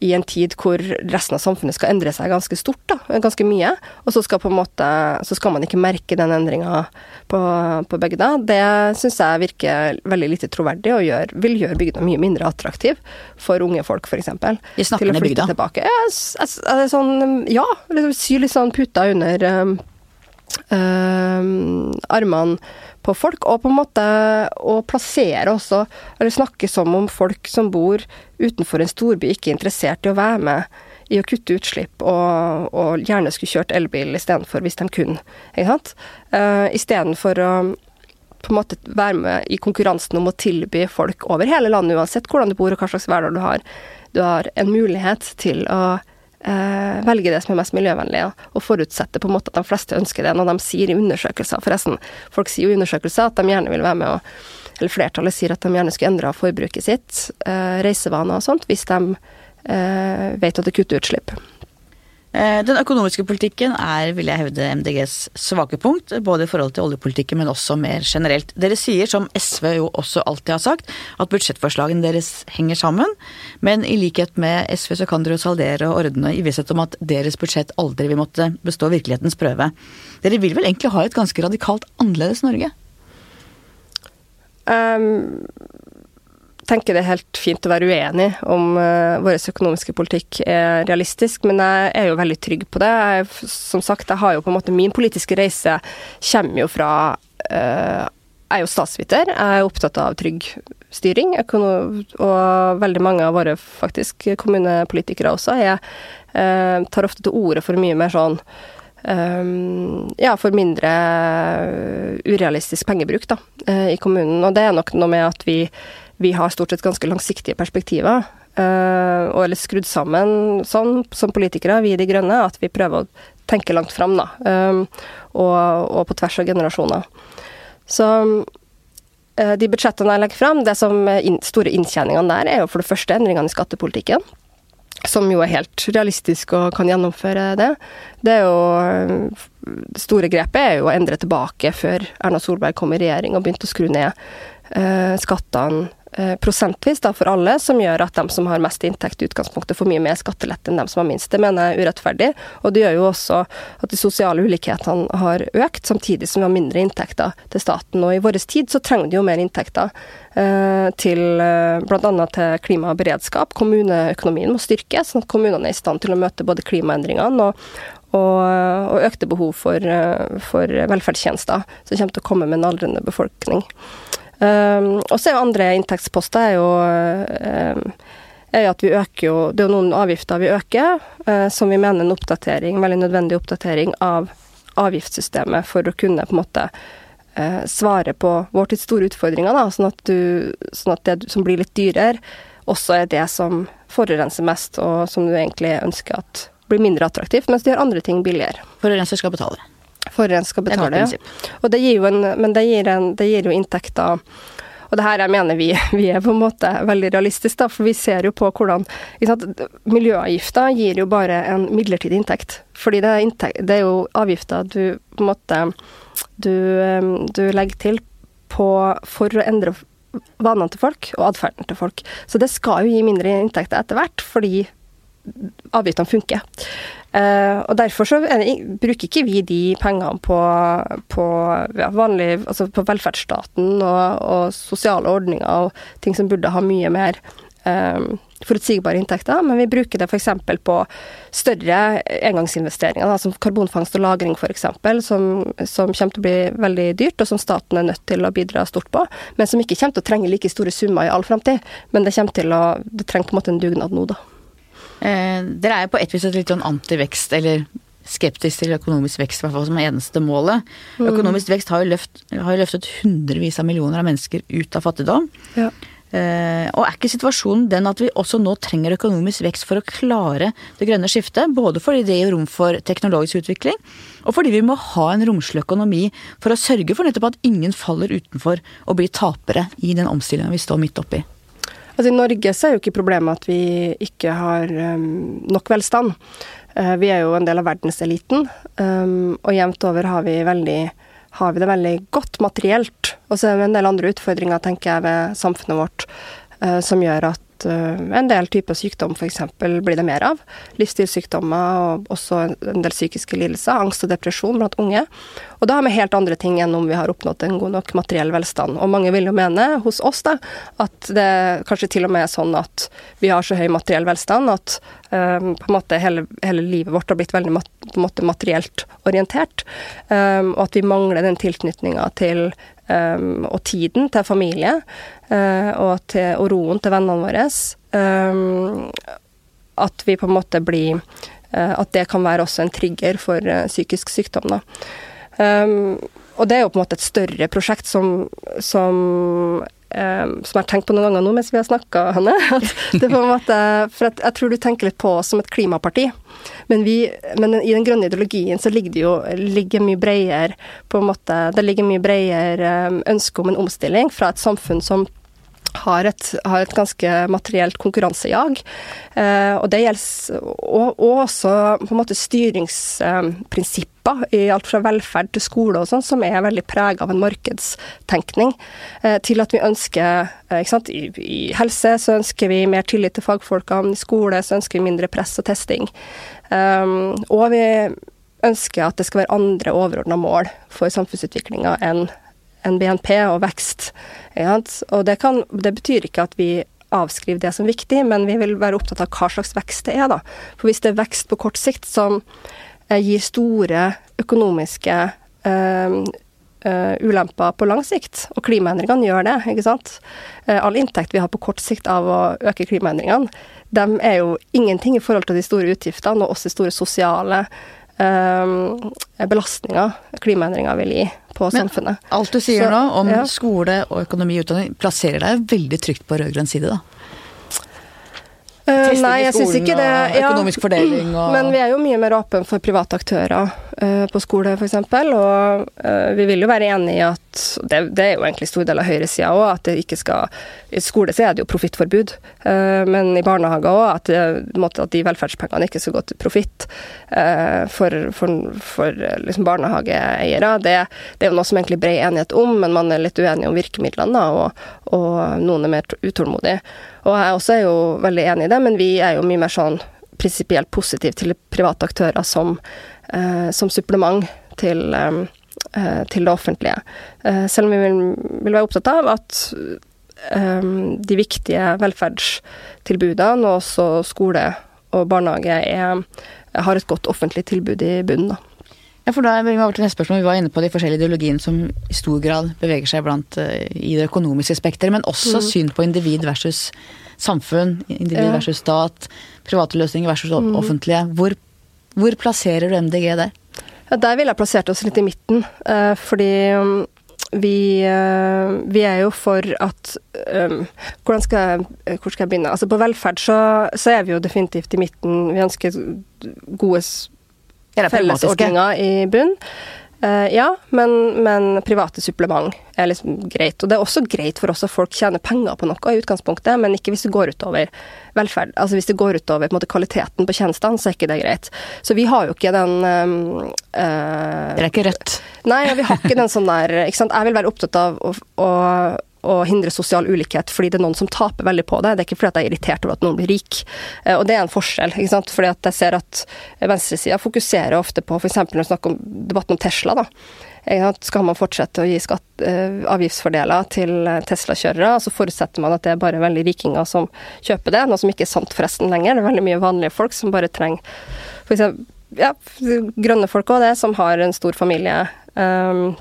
i en tid hvor resten av samfunnet skal endre seg ganske stort, da, ganske mye. Og så skal, måte, så skal man ikke merke den endringa på, på bygda. Det syns jeg virker veldig lite troverdig, og gjør, vil gjøre bygda mye mindre attraktiv for unge folk, f.eks. De snakker ned bygda? Tilbake. Ja, sånn, ja, liksom, sy litt sånn puter under øh, armene på folk, og på en måte å plassere også, eller snakke som om folk som bor utenfor en storby ikke er interessert i å være med i å kutte utslipp, og, og gjerne skulle kjørt elbil istedenfor, hvis de kunne. Ikke sant? Uh, Istedenfor å på en måte være med i konkurransen om å tilby folk over hele landet, uansett hvordan du bor og hva slags hverdag du har, du har en mulighet til å eh, velger det som er mest miljøvennlig, og forutsetter på en måte at de fleste ønsker det, når de sier i undersøkelser. Forresten, folk sier jo i undersøkelser at de gjerne vil være med å Eller flertallet sier at de gjerne skulle endre forbruket sitt, eh, reisevaner og sånt, hvis de eh, vet at det kutter utslipp. Eh, den økonomiske politikken er, vil jeg hevde, MDGs svake punkt, både i forhold til oljepolitikken, men også mer generelt. Dere sier, som SV jo også alltid har sagt, at budsjettforslagene deres henger sammen, men i likhet med SV så kan dere jo saldere og ordne i visshet om at deres budsjett aldri vil måtte bestå virkelighetens prøve. Dere vil vel egentlig ha et ganske radikalt annerledes Norge? Um, tenker det er helt fint å være uenig om uh, vår økonomiske politikk er realistisk, men jeg er jo veldig trygg på det. Jeg, som sagt, jeg har jo på en måte Min politiske reise kommer jo fra uh, Jeg er jo statsviter. Jeg er opptatt av trygg styring, og veldig mange av våre faktisk kommunepolitikere også jeg, uh, tar ofte til orde for mye mer sånn Um, ja, for mindre urealistisk pengebruk da, i kommunen. Og det er nok noe med at vi vi har stort sett ganske langsiktige perspektiver. Uh, og eller skrudd sammen sånn som politikere, vi i De grønne, at vi prøver å tenke langt fram, da. Um, og, og, på tvers av generasjoner. Så uh, de budsjettene jeg legger fram, det som in store inntjeningene der, er jo for det første endringene i skattepolitikken. Som jo er helt realistisk og kan gjennomføre det. Det er jo Det store grepet er jo å endre tilbake før Erna Solberg kom i regjering og begynte å skru ned uh, skattene prosentvis da, for alle, som gjør at de som har mest inntekt i utgangspunktet får mye mer skattelette enn de som har minst. Det mener jeg er urettferdig, og det gjør jo også at de sosiale ulikhetene har økt, samtidig som vi har mindre inntekter til staten. Og i vår tid så trenger de jo mer inntekter eh, til eh, bl.a. til klima og beredskap. Kommuneøkonomien må styrkes, sånn at kommunene er i stand til å møte både klimaendringene og, og, og økte behov for, eh, for velferdstjenester som kommer til å komme med en aldrende befolkning. Um, og så er jo andre inntektsposter er jo, um, er at vi øker jo Det er jo noen avgifter vi øker, uh, som vi mener en oppdatering, veldig nødvendig oppdatering av avgiftssystemet for å kunne på en måte uh, svare på vår tids store utfordringer, da, sånn at, du, sånn at det som blir litt dyrere, også er det som forurenser mest, og som du egentlig ønsker at blir mindre attraktivt, mens de gjør andre ting billigere. Forurenser skal betale. Forurenser skal betale, ja. Og det gir jo en, men det gir, en, det gir jo inntekter Og det her jeg mener vi, *laughs* vi er på en måte veldig realistiske, da, for vi ser jo på hvordan Miljøavgifter gir jo bare en midlertidig inntekt. Fordi det er, inntekt, det er jo avgifter du på en måte du, du legger til på, for å endre vanene til folk og atferden til folk. Så det skal jo gi mindre inntekter etter hvert, fordi avgiftene funker. Uh, og Derfor så det, bruker ikke vi de pengene på, på, ja, vanlig, altså på velferdsstaten og, og, sosiale ordninger og ting som burde ha mye mer um, forutsigbare inntekter, men vi bruker det f.eks. på større engangsinvesteringer, da, som karbonfangst og -lagring f.eks., som, som kommer til å bli veldig dyrt, og som staten er nødt til å bidra stort på, men som ikke kommer til å trenge like store summer i all framtid. Men det, til å, det trenger på en måte en dugnad nå, da. Eh, dere er jo på et vis et litt sånn antivekst, eller skeptisk til økonomisk vekst, i hvert fall som eneste målet. Mm. Økonomisk vekst har jo, løft, har jo, løftet hundrevis av millioner av mennesker ut av fattigdom. Ja. Eh, og er ikke situasjonen den at vi også nå trenger økonomisk vekst for å klare det grønne skiftet? Både fordi det gir rom for teknologisk utvikling, og fordi vi må ha en romslig økonomi for å sørge for nettopp at ingen faller utenfor og blir tapere i den omstillinga vi står midt oppi. Altså I Norge så er jo ikke problemet at vi ikke har um, nok velstand. Uh, vi er jo en del av verdenseliten, um, og jevnt over har vi, veldig, har vi, det veldig godt materielt. Og så er det en del andre utfordringer, tenker jeg, ved samfunnet vårt uh, som gjør at uh, en del typer sykdom f.eks. blir det mer av. Livsstilssykdommer og også en del psykiske lidelser. Angst og depresjon blant unge. Og da har vi helt andre ting enn om vi har oppnådd en god nok materiell velstand. Og mange vil jo mene hos oss da, at det kanskje til og med er sånn at vi har så høy materiell velstand at um, på en måte hele, hele, livet vårt har blitt veldig mat, materielt orientert. Um, og at vi mangler den tilknytninga til um, og tiden til familie og, til, og, roen til vennene våre. Um, at vi på en måte blir uh, At det kan være også en trigger for psykisk sykdom. Da. Og det er jo på en måte et større prosjekt som, som som jeg har tenkt på noen ganger nå mens vi har snakka, Hanne. *laughs* det på en måte, for jeg, jeg, tror du tenker litt på oss som et klimaparti. Men, vi, men i den grønne ideologien så ligger det jo ligger mye bredere på en måte, Det ligger mye bredere ønske om en omstilling fra et samfunn som har et, har et, ganske materielt konkurransejag. Eh, og det gjelder og, og, også på en måte styringsprinsipper i alt fra velferd til skole og sånn, som er veldig prega av en markedstenkning. Eh, til at vi ønsker eh, sant, i, i, helse så ønsker vi mer tillit til fagfolkene, i skole så ønsker vi mindre press og testing. Eh, og vi ønsker at det skal være andre overordna mål for samfunnsutviklinga enn en BNP og vekst. Og det, kan, det, betyr ikke at vi avskriver det som viktig, men vi vil være opptatt av hva slags vekst det er. da. For hvis det er vekst på kort sikt som eh, gir store økonomiske øh, øh, ulemper på lang sikt, og klimaendringene gjør det. ikke sant? All inntekt vi har på kort sikt av å øke klimaendringene, de er jo ingenting i forhold til de store utgiftene, og også de store sosiale uh, belastninger klimaendringer vil gi på Men, samfunnet. Alt du sier Så, nå om ja. skole og økonomi og utdanning, plasserer deg veldig trygt på rød-grønn side, da? Uh, nei, jeg syns ikke det. Ja, økonomisk fordeling og *clears throat* Men vi er jo mye mer åpne for private aktører uh, på skole, f.eks. Og uh, vi vil jo være enig i at det, det, er jo egentlig stor del av høyresida òg, at det ikke skal I skole så er det jo profittforbud, men i barnehager òg at, at, de velferdspengene ikke skal gå til profitt for, for, for liksom barnehageeiere. Det, det, er jo noe som egentlig er bred enighet om, men man er litt uenig om virkemidlene, da, og, og noen er mer utålmodige. Og jeg også er jo veldig enig i det, men vi er jo mye mer sånn prinsipielt positive til private aktører som, eh, som supplement til, eh, til, det offentlige. Eh, selv om vi vil, vil, være opptatt av at eh, de viktige velferdstilbudene, og også skole og barnehage, er, har et godt offentlig tilbud i bunnen. da. Ja, for da er vi over til neste spørsmål. Vi var inne på de forskjellige ideologiene som i stor grad beveger seg blant uh, i det økonomiske spekteret, men også mm. syn på individ versus samfunn. Individ ja. versus stat. Private løsninger versus mm. offentlige. Hvor, hvor, plasserer du MDG der? Ja, der ville jeg plassert oss litt i midten, uh, fordi um, vi, uh, vi, er jo for at um, hvordan skal jeg, Hvor skal jeg begynne? Altså På velferd så, så, er vi jo definitivt i midten. Vi ønsker gode fellesordninger i bunn. Uh, ja, men, men, private supplement er liksom greit. Og det er også greit for oss at folk tjener penger på noe i utgangspunktet, men ikke hvis det går utover velferd. Altså hvis det går utover på måte, kvaliteten på tjenestene, så er ikke det greit. Så vi har jo ikke den um, uh, Det er ikke rødt? Nei, vi har ikke den sånn der ikke sant? Jeg vil være opptatt av å, å å hindre sosial ulikhet fordi det er noen som taper veldig på det. Det er ikke fordi at jeg er irritert over at noen blir rik. Eh, og det er en forskjell. ikke sant? Fordi at jeg ser at venstresida fokuserer ofte på f.eks. når vi snakker om debatten om Tesla. da. Skal man fortsette å gi skatt, uh, avgiftsfordeler til Tesla-kjørere, så forutsetter man at det er bare veldig rikinger som kjøper det, noe som ikke er sant forresten lenger. Det er veldig mye vanlige folk som bare trenger for eksempel, ja, grønne folk òg, det, som har en stor familie. Um,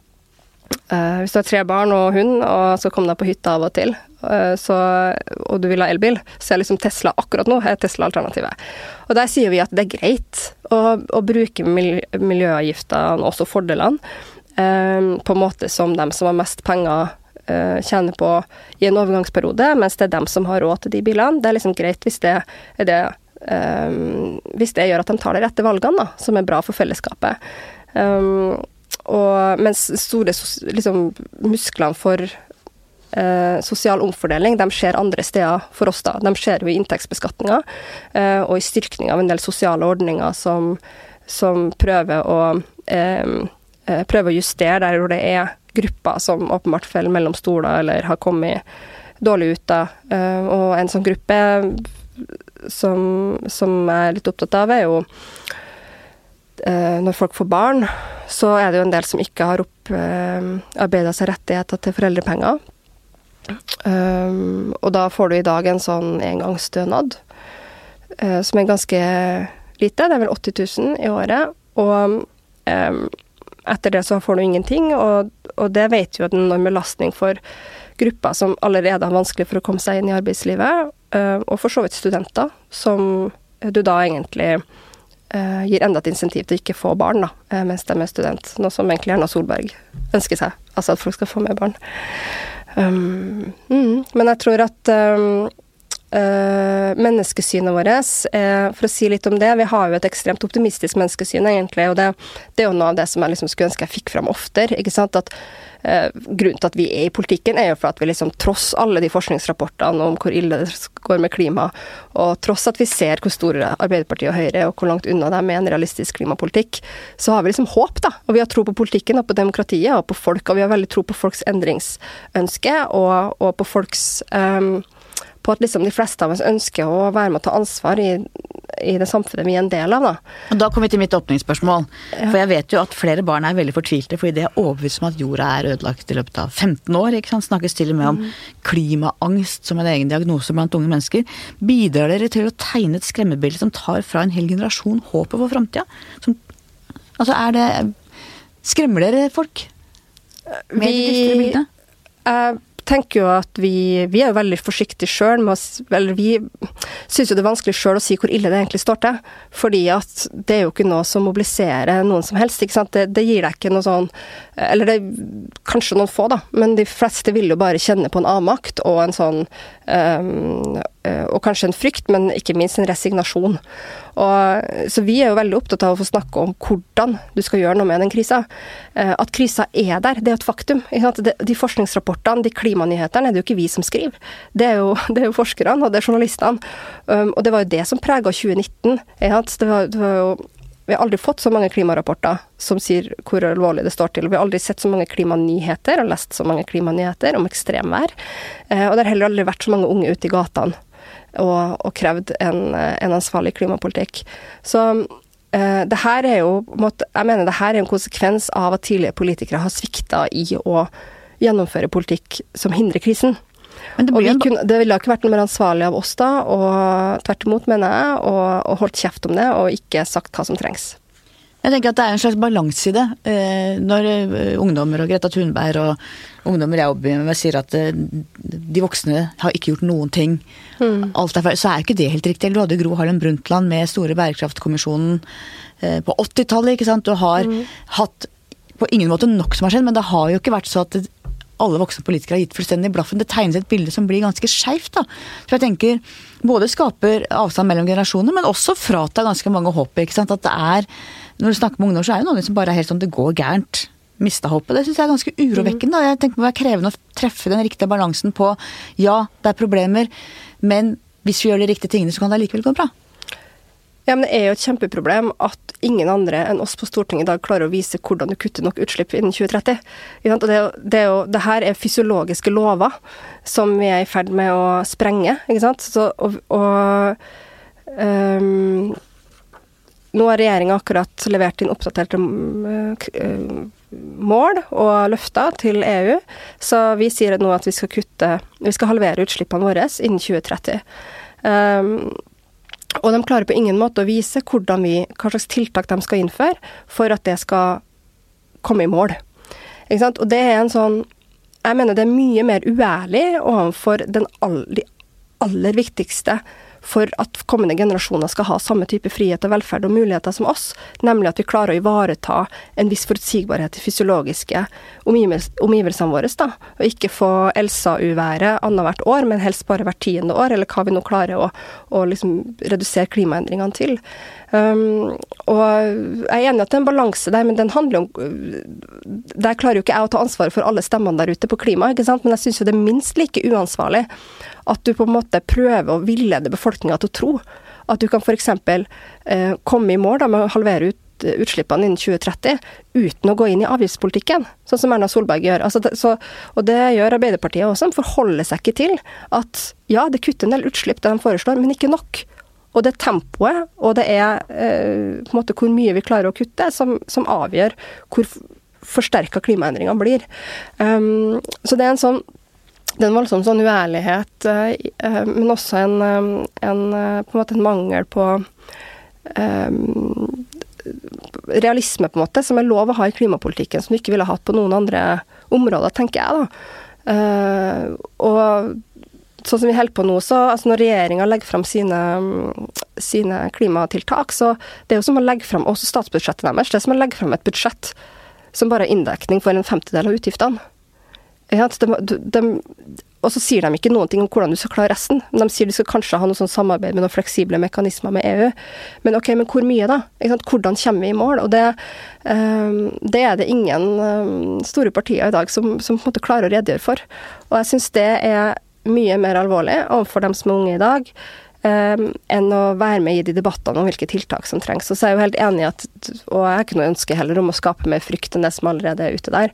Uh, hvis du har tre barn og hund, og så kommer deg på hytta av og til, uh, så, og du vil ha elbil, så er liksom Tesla akkurat nå er Tesla-alternativet. Og der sier vi at det er greit å, å bruke miljø, miljøavgiftene, også fordelene, uh, på en måte som dem som har mest penger tjener på i en overgangsperiode, mens det er dem som har råd til de bilene. Det er liksom greit hvis det er det Hvis det gjør at de tar de rette valgene, da, som er bra for fellesskapet. Um, og mens store liksom, musklene for eh, sosial omfordeling, de skjer andre steder for oss, da. De skjer jo i inntektsbeskatninga eh, og i styrking av en del sosiale ordninger som, som prøver å eh, eh prøver å justere der hvor det er grupper som åpenbart faller mellom stoler eller har kommet dårlig ut da. Eh, og en sånn gruppe som, som jeg er litt opptatt av, er jo når folk får barn, så er det jo en del som ikke har opparbeida eh, seg rettigheter til foreldrepenger. Um, og da får du i dag en sånn engangsstønad, som er ganske lite. Det er vel 80 000 i året. Og etter det så får du ingenting, og, og det vet jo at en enorm belastning for grupper som allerede har vanskelig for å komme seg inn i arbeidslivet, og for så vidt studenter, som du da egentlig gir enda et insentiv til å ikke få barn da, uh, mens de er student. Noe som egentlig Erna Solberg ønsker seg, altså at folk skal få mer barn. Um, mm, men jeg tror at um, uh, menneskesynet vårt er, For å si litt om det, vi har jo et ekstremt optimistisk menneskesyn, egentlig, og det, det er jo noe av det som jeg liksom skulle ønske jeg fikk fram oftere. ikke sant, at Eh, grunnen til at vi er i politikken, er jo for at vi liksom, tross alle de forskningsrapportene om hvor ille det går med klima, og tross at vi ser hvor store Arbeiderpartiet og Høyre og hvor langt unna de er en realistisk klimapolitikk, så har vi liksom håp, da. Og vi har tro på politikken og på demokratiet og på folk, og vi har veldig tro på folks endringsønske og, og på folks um, på at liksom de fleste av oss ønsker å være med og ta ansvar i, i det samfunnet vi er en del av. Da. Og da kommer vi til mitt åpningsspørsmål. Ja. For jeg vet jo at flere barn er veldig fortvilte fordi de er overbevist om at jorda er ødelagt i løpet av 15 år. ikke sant? Snakkes til og med om mm. klimaangst som en egen diagnose blant unge mennesker. Bidrar dere til å tegne et skremmebilde som tar fra en hel generasjon håpet for framtida? Altså er det Skremmer dere folk? Med vi, de dystre bildene? Uh, tenker jo at vi, vi er jo veldig forsiktige sjøl Eller vi syns jo det er vanskelig sjøl å si hvor ille det egentlig står til. Fordi at det er jo ikke noe som mobiliserer noen som helst. ikke sant? Det, det gir deg ikke noe sånn Eller det kanskje noen få, da. Men de fleste vil jo bare kjenne på en avmakt og en sånn um, Og kanskje en frykt, men ikke minst en resignasjon. Og, så vi er jo veldig opptatt av å få snakke om hvordan du skal gjøre noe med den krisa. Eh, at krisa er der, det er et faktum. De forskningsrapportene, de klimanyhetene, er det jo ikke vi som skriver. Det er jo, *laughs* det er jo forskerne, og det er journalistene. Um, og det var jo det som prega 2019. Det var, det var jo vi har aldri fått så mange klimarapporter som sier hvor alvorlig det står til. Vi har aldri sett så mange klimanyheter og lest så mange klimanyheter om ekstremvær. Eh, og det har heller aldri vært så mange unge ute i gatene og, og krevd en, en, ansvarlig klimapolitikk. Så eh, det her er jo Jeg mener det her er en konsekvens av at tidligere politikere har svikta i å gjennomføre politikk som hindrer krisen. Men det, og kunne, det ville ikke vært noe mer ansvarlig av oss da, og tvert imot, mener jeg, og holdt kjeft om det og ikke sagt hva som trengs. Jeg tenker at det er en slags balanse i det. Eh, når eh, ungdommer og Greta Thunberg og ungdommer jeg jobber med sier at eh, de voksne har ikke gjort noen ting, mm. alt er så er jo ikke det helt riktig. Du hadde Gro Harlem Brundtland med store bærekraftkommisjonen på 80-tallet, ikke sant. Du har mm. hatt på ingen måte nok som har skjedd, men det har jo ikke vært så at alle voksne politikere har gitt fullstendig blaffen. Det tegnes et bilde som blir ganske skeivt. Så jeg tenker både skaper avstand mellom generasjoner, men også fratar ganske mange håpet. At det er når du snakker med ungdom, så er det noen som bare er helt sånn det går gærent. Mista håpet. Det syns jeg er ganske urovekkende. Jeg tenker det være krevende å treffe den riktige balansen på ja, det er problemer, men hvis vi gjør de riktige tingene, så kan det likevel gå bra. Ja, men Det er jo et kjempeproblem at ingen andre enn oss på Stortinget i dag klarer å vise hvordan du kutter nok utslipp innen 2030. Og det, det, er jo, det her er fysiologiske lover som vi er i ferd med å sprenge. ikke sant? Så, og, og um, nå har regjeringa akkurat levert inn oppdaterte uh, mål og løfter til EU. Så vi sier nå at vi skal kutte Vi skal halvere utslippene våre innen 2030. Um, og de klarer på ingen måte å vise vi, hva slags tiltak de skal innføre for at det skal komme i mål. Og det er en sånn Jeg mener det er mye mer uærlig overfor all, de aller viktigste for at kommende generasjoner skal ha samme type frihet og velferd og muligheter som oss, nemlig at vi klarer å ivareta en viss forutsigbarhet i fysiologiske omgivelsene våre, da, og ikke få Elsa-uværet annethvert år, men helst bare hvert tiende år, eller hva vi nå klarer å, å liksom redusere klimaendringene til. Um, og jeg er enig at det er en balanse der, men den handler om Der klarer jo ikke jeg å ta ansvaret for alle stemmene der ute på klima, ikke sant? men jeg syns jo det er minst like uansvarlig at du på en måte prøver å villede befolkninga til å tro at du kan f.eks. Eh, komme i mål da, med å halvere ut eh, utslippene innen 2030 uten å gå inn i avgiftspolitikken, sånn som Erna Solberg gjør. Altså det, så, og det gjør Arbeiderpartiet også. De forholder seg ikke til at ja, det kutter en del utslipp det de foreslår, men ikke nok. Og det er tempoet, og det er eh, på en måte hvor mye vi klarer å kutte, som, som avgjør hvor forsterka klimaendringene blir. Um, så det er en sånn det er en voldsom sånn uærlighet, eh, eh, men også en, eh, en, på en måte en mangel på um, realisme, på en måte, som er lov å ha i klimapolitikken, som du ikke ville hatt på noen andre områder, tenker jeg. da. Uh, og sånn som vi holder på nå, så altså når regjeringa legger fram sine, sine, klimatiltak, så det er jo som å legge fram også statsbudsjettet deres. Det er som å legge fram et budsjett som bare er inndekning for en femtedel av utgiftene. Ja, de, de, og så sier de ikke noen ting om hvordan du skal klare resten. De sier de skal kanskje ha noe sånn samarbeid med noen fleksible mekanismer med EU. Men ok, men hvor mye, da? Hvordan kommer vi i mål? Og det, um, det er det ingen um, store partier i dag som, som, på en måte klarer å redegjøre for. Og jeg syns det er mye mer alvorlig overfor dem som er unge i dag. Um, enn å være med i de debattene om hvilke tiltak som trengs. Og så er jeg jo helt enig i at, og jeg har ikke noe ønske heller om å skape mer frykt enn det som allerede er ute der.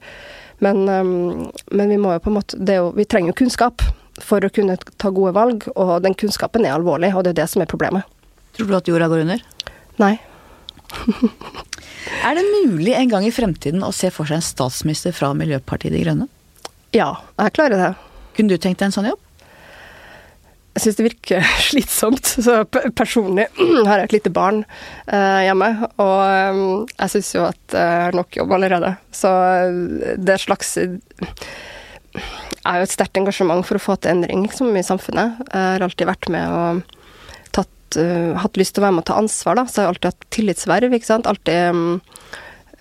Men, um, men vi må jo på en måte jo, Vi trenger jo kunnskap for å kunne ta gode valg, og den kunnskapen er alvorlig, og det er det som er problemet. Tror du at jorda går under? Nei. *laughs* er det mulig en gang i fremtiden å se for seg en statsminister fra Miljøpartiet De Grønne? Ja, jeg klarer det. Kunne du tenkt deg en sånn jobb? Jeg syns det virker *laughs* slitsomt. Så personlig *clears throat* har jeg et lite barn eh, hjemme, og eh, jeg syns jo at jeg har nok jobb allerede. Så eh, det er slags Jeg har jo et sterkt engasjement for å få til endring liksom, i samfunnet. Jeg har alltid vært med og tatt, uh, hatt lyst til å være med og ta ansvar, da. Så jeg har alltid hatt tillitsverv, ikke sant. Alltid um,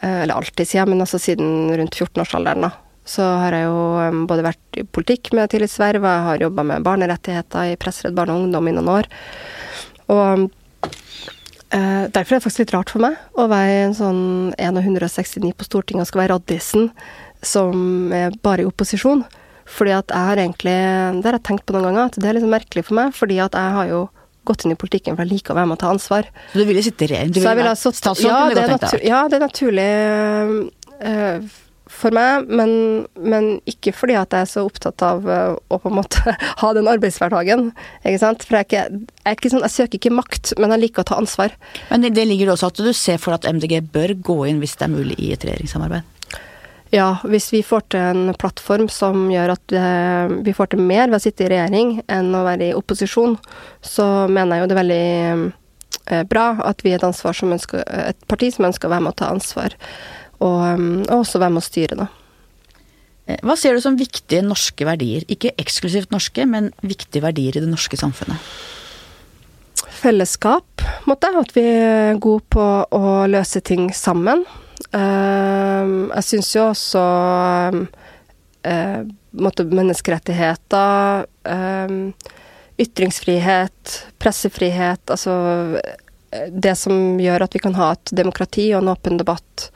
Eller alltid, sier jeg, men altså siden rundt 14-årsalderen, da så har jeg jo både vært i politikk med tillitsverv, jeg har jobba med barnerettigheter i Pressredd Barn og Ungdom i noen år. Og eh, derfor er det faktisk litt rart for meg å være en sånn 169 på Stortinget og skal være raddisen som er bare i opposisjon. Fordi at jeg har egentlig Det har jeg tenkt på noen ganger, at det er litt merkelig for meg, fordi at jeg har jo gått inn i politikken for jeg liker å være med og ta ansvar. Så du ville sitte i regjering? Du ville være statsråd? Ja, det ja, det er naturlig. Øh, for meg, men, men, ikke fordi at jeg er så opptatt av uh, å på en måte *laughs* ha den arbeidshverdagen. ikke sant? For jeg, er ikke, jeg, er ikke sånn, jeg søker ikke makt, men jeg liker å ta ansvar. Men det ligger også at du ser for at MDG bør gå inn hvis det er mulig i et regjeringssamarbeid? Ja, hvis vi får til en plattform som gjør at uh, vi får til mer ved å sitte i regjering enn å være i opposisjon, så mener jeg jo det er veldig uh, bra at vi er et, ansvar som ønsker, et parti som ønsker å være med å ta ansvar og, um, og også være med å styre, da. Eh, hva ser du som viktige norske verdier? Ikke eksklusivt norske, men viktige verdier i det norske samfunnet? Fellesskap, måtte jeg. At vi er gode på å løse ting sammen. Um, jeg syns jo også um, måtte menneskerettigheter, ytringsfrihet, pressefrihet, altså det som gjør at vi kan ha et demokrati og en åpen debatt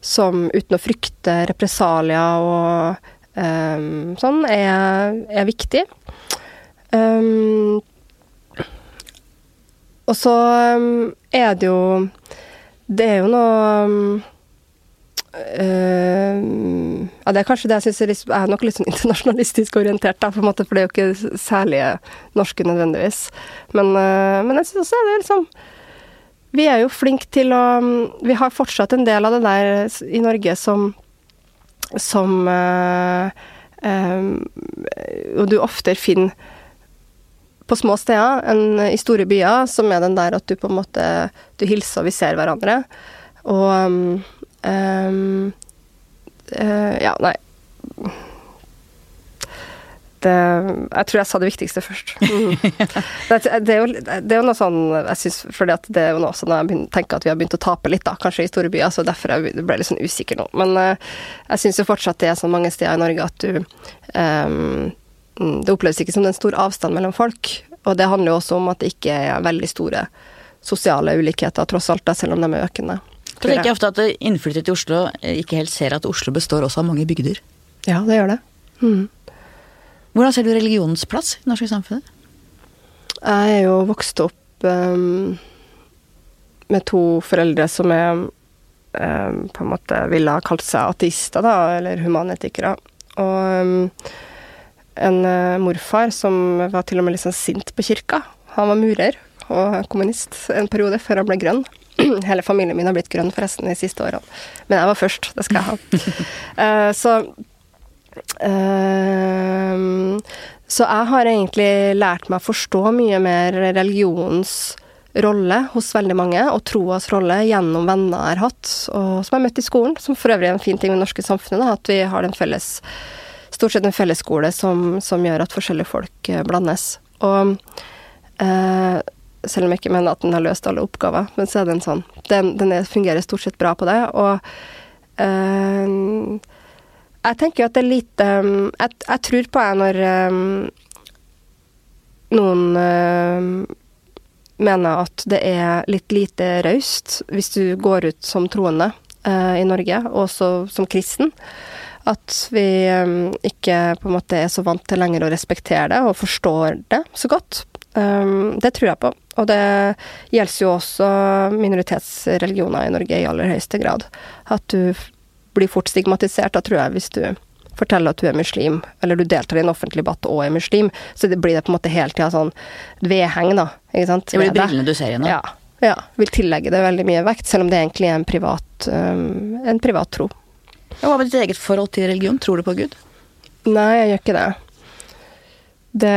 som uten å frykte represalier og um, sånn, er, er viktig. Um, og så um, er det jo Det er jo noe Uh, ja, det er kanskje det jeg syns er, litt, er nok litt sånn *laughs* internasjonalistisk orientert, da, på en måte, for det er jo ikke særlig norske nødvendigvis. Men, uh, men jeg syns også det er liksom Vi er jo flinke til å Vi har fortsatt en del av det der i Norge som som øh, Og du oftere finner på små steder enn i store byer, som er den der at du på en måte Du hilser, og vi ser hverandre. Og øh, Ja, nei det, jeg tror jeg sa det viktigste først. Mm. *laughs* det, det, er jo, det, er jo, noe sånn jeg synes, fordi at det er jo noe Når jeg begynner, tenker at vi har begynt å tape litt, da, kanskje i store byer, så derfor jeg ble jeg litt sånn usikker nå. Men uh, jeg syns jo fortsatt det er så mange steder i Norge at du um, det oppleves ikke som det er en stor avstand mellom folk. Og det handler jo også om at det ikke er veldig store sosiale ulikheter, tross alt, da, selv om de er økende. Så tenker jeg ofte at innflyttere til Oslo eh, ikke helt ser at Oslo består også av mange bygder. Ja, det gjør det. Mm. Hvordan ser du religionens plass i det norske samfunnet? Jeg er jo vokst opp um, med to foreldre som er um, på en måte ville ha kalt seg ateister, da, eller humanetikere. Og um, en uh, morfar som var til og med litt sånn sint på kirka. Han var murer og kommunist en periode før han ble grønn. *clears throat* Hele familien min har blitt grønn forresten de siste årene. Men jeg var først, det skal jeg ha. uh, *laughs* så Så jeg har egentlig lært meg å forstå mye mer religionens rolle hos veldig mange, og troas rolle gjennom venner jeg har hatt, og som jeg har møtt i skolen. Som for øvrig er en fin ting med det norske samfunnet, at vi har den felles stort sett en fellesskole som, som gjør at forskjellige folk eh, blandes. Og eh, selv om jeg ikke mener at den har løst alle oppgaver, men så er den sånn. Den, den er, fungerer stort sett bra på det. Og eh, jeg tenker at det er lite jeg, jeg, tror på jeg når um, noen uh, mener at det er litt lite raust hvis du går ut som troende uh, i Norge, også som kristen. At vi um, ikke på en måte er så vant til lenger å respektere det og forstår det så godt. Um, det tror jeg på. Og det gjelder jo også minoritetsreligioner i Norge i aller høyeste grad. At du blir fort stigmatisert, da tror jeg, hvis du forteller at du er muslim, eller du deltar i en offentlig debatt og er muslim, så det blir det på en måte hele tida sånn vedheng, da. Ikke sant? Det blir brillene du ser gjennom? Ja. ja. Vil tillegge det veldig mye vekt, selv om det egentlig er en privat, um, en privat tro. Hva med ditt eget forhold til religion? Tror du på Gud? Nei, jeg gjør ikke det. Det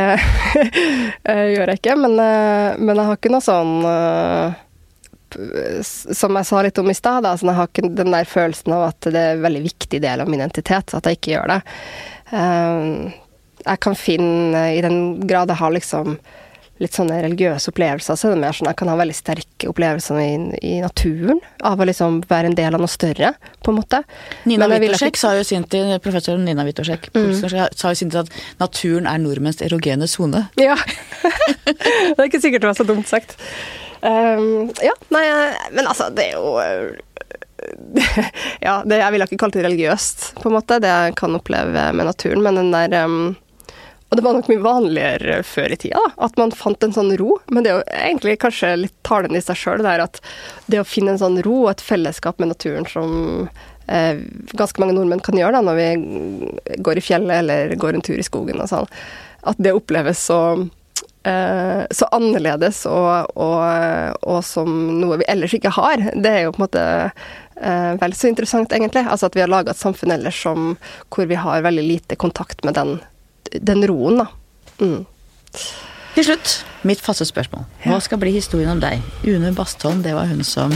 *laughs* gjør jeg ikke, men, eh, men, jeg har ikke noe sånn uh, Som jeg sa litt om i stad, altså, jeg har ikke den der følelsen av at det er en veldig viktig del av min identitet, at jeg ikke gjør det. Uh, jeg kan finne, i den grad jeg har liksom litt sånne religiøse opplevelser, så er det mer sånn jeg kan ha veldig sterke opplevelser i, i naturen. Av å liksom være en del av noe større, på en måte. Nina Witoszek sa jo sin tid, professor Nina Witoszek mm. sa jo sin tid at naturen er nordmenns erogene sone. Ja. *laughs* det er ikke sikkert det var så dumt sagt. Um, ja, nei, men altså, det er jo *laughs* ja, det, jeg ville ikke kalt det religiøst, på en måte, det jeg kan oppleve med naturen, men den der um, og det var nok mye vanligere før i tida, da, at man fant en sånn ro. Men det er jo egentlig kanskje litt talende i seg sjøl, det at det å finne en sånn ro og et fellesskap med naturen som eh, ganske mange nordmenn kan gjøre da, når vi går i fjellet eller går en tur i skogen og sånn, at det oppleves så eh, så annerledes og, og, og, som noe vi ellers ikke har. Det er jo på en måte uh, vel så interessant, egentlig. Altså at vi har laga et samfunn ellers som, hvor vi har veldig lite kontakt med den den roen, da. Mm. Til slutt, mitt faste spørsmål. Hva skal bli historien om deg? Une Bastholm, det var hun som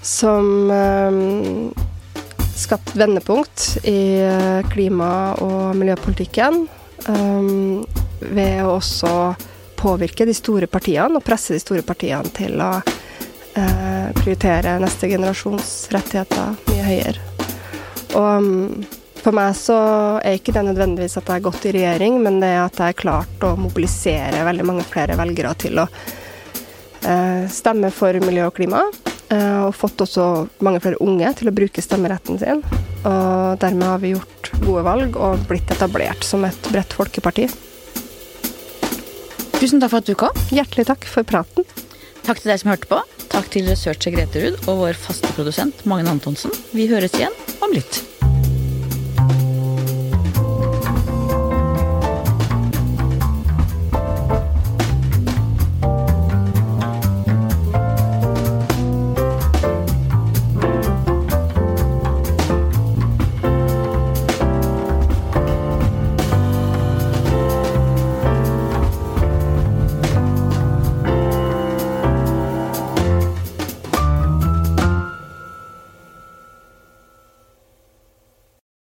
Som uh, skapt vendepunkt i klima- og miljøpolitikken. Um, ved å også påvirke de store partiene og presse de store partiene til å uh, prioritere neste generasjons rettigheter mye høyere. Og um, for meg så er ikke det nødvendigvis at jeg er godt i regjering, men det er at jeg har klart å mobilisere veldig mange flere velgere til å uh, stemme for miljø og klima. Og fått også mange flere unge til å bruke stemmeretten sin. Og dermed har vi gjort gode valg og blitt etablert som et bredt folkeparti. Tusen takk for at du kom. Hjertelig takk for praten. Takk til deg som hørte på. Takk til researcher Grete Ruud og vår faste produsent Magne Antonsen. Vi høres igjen om litt.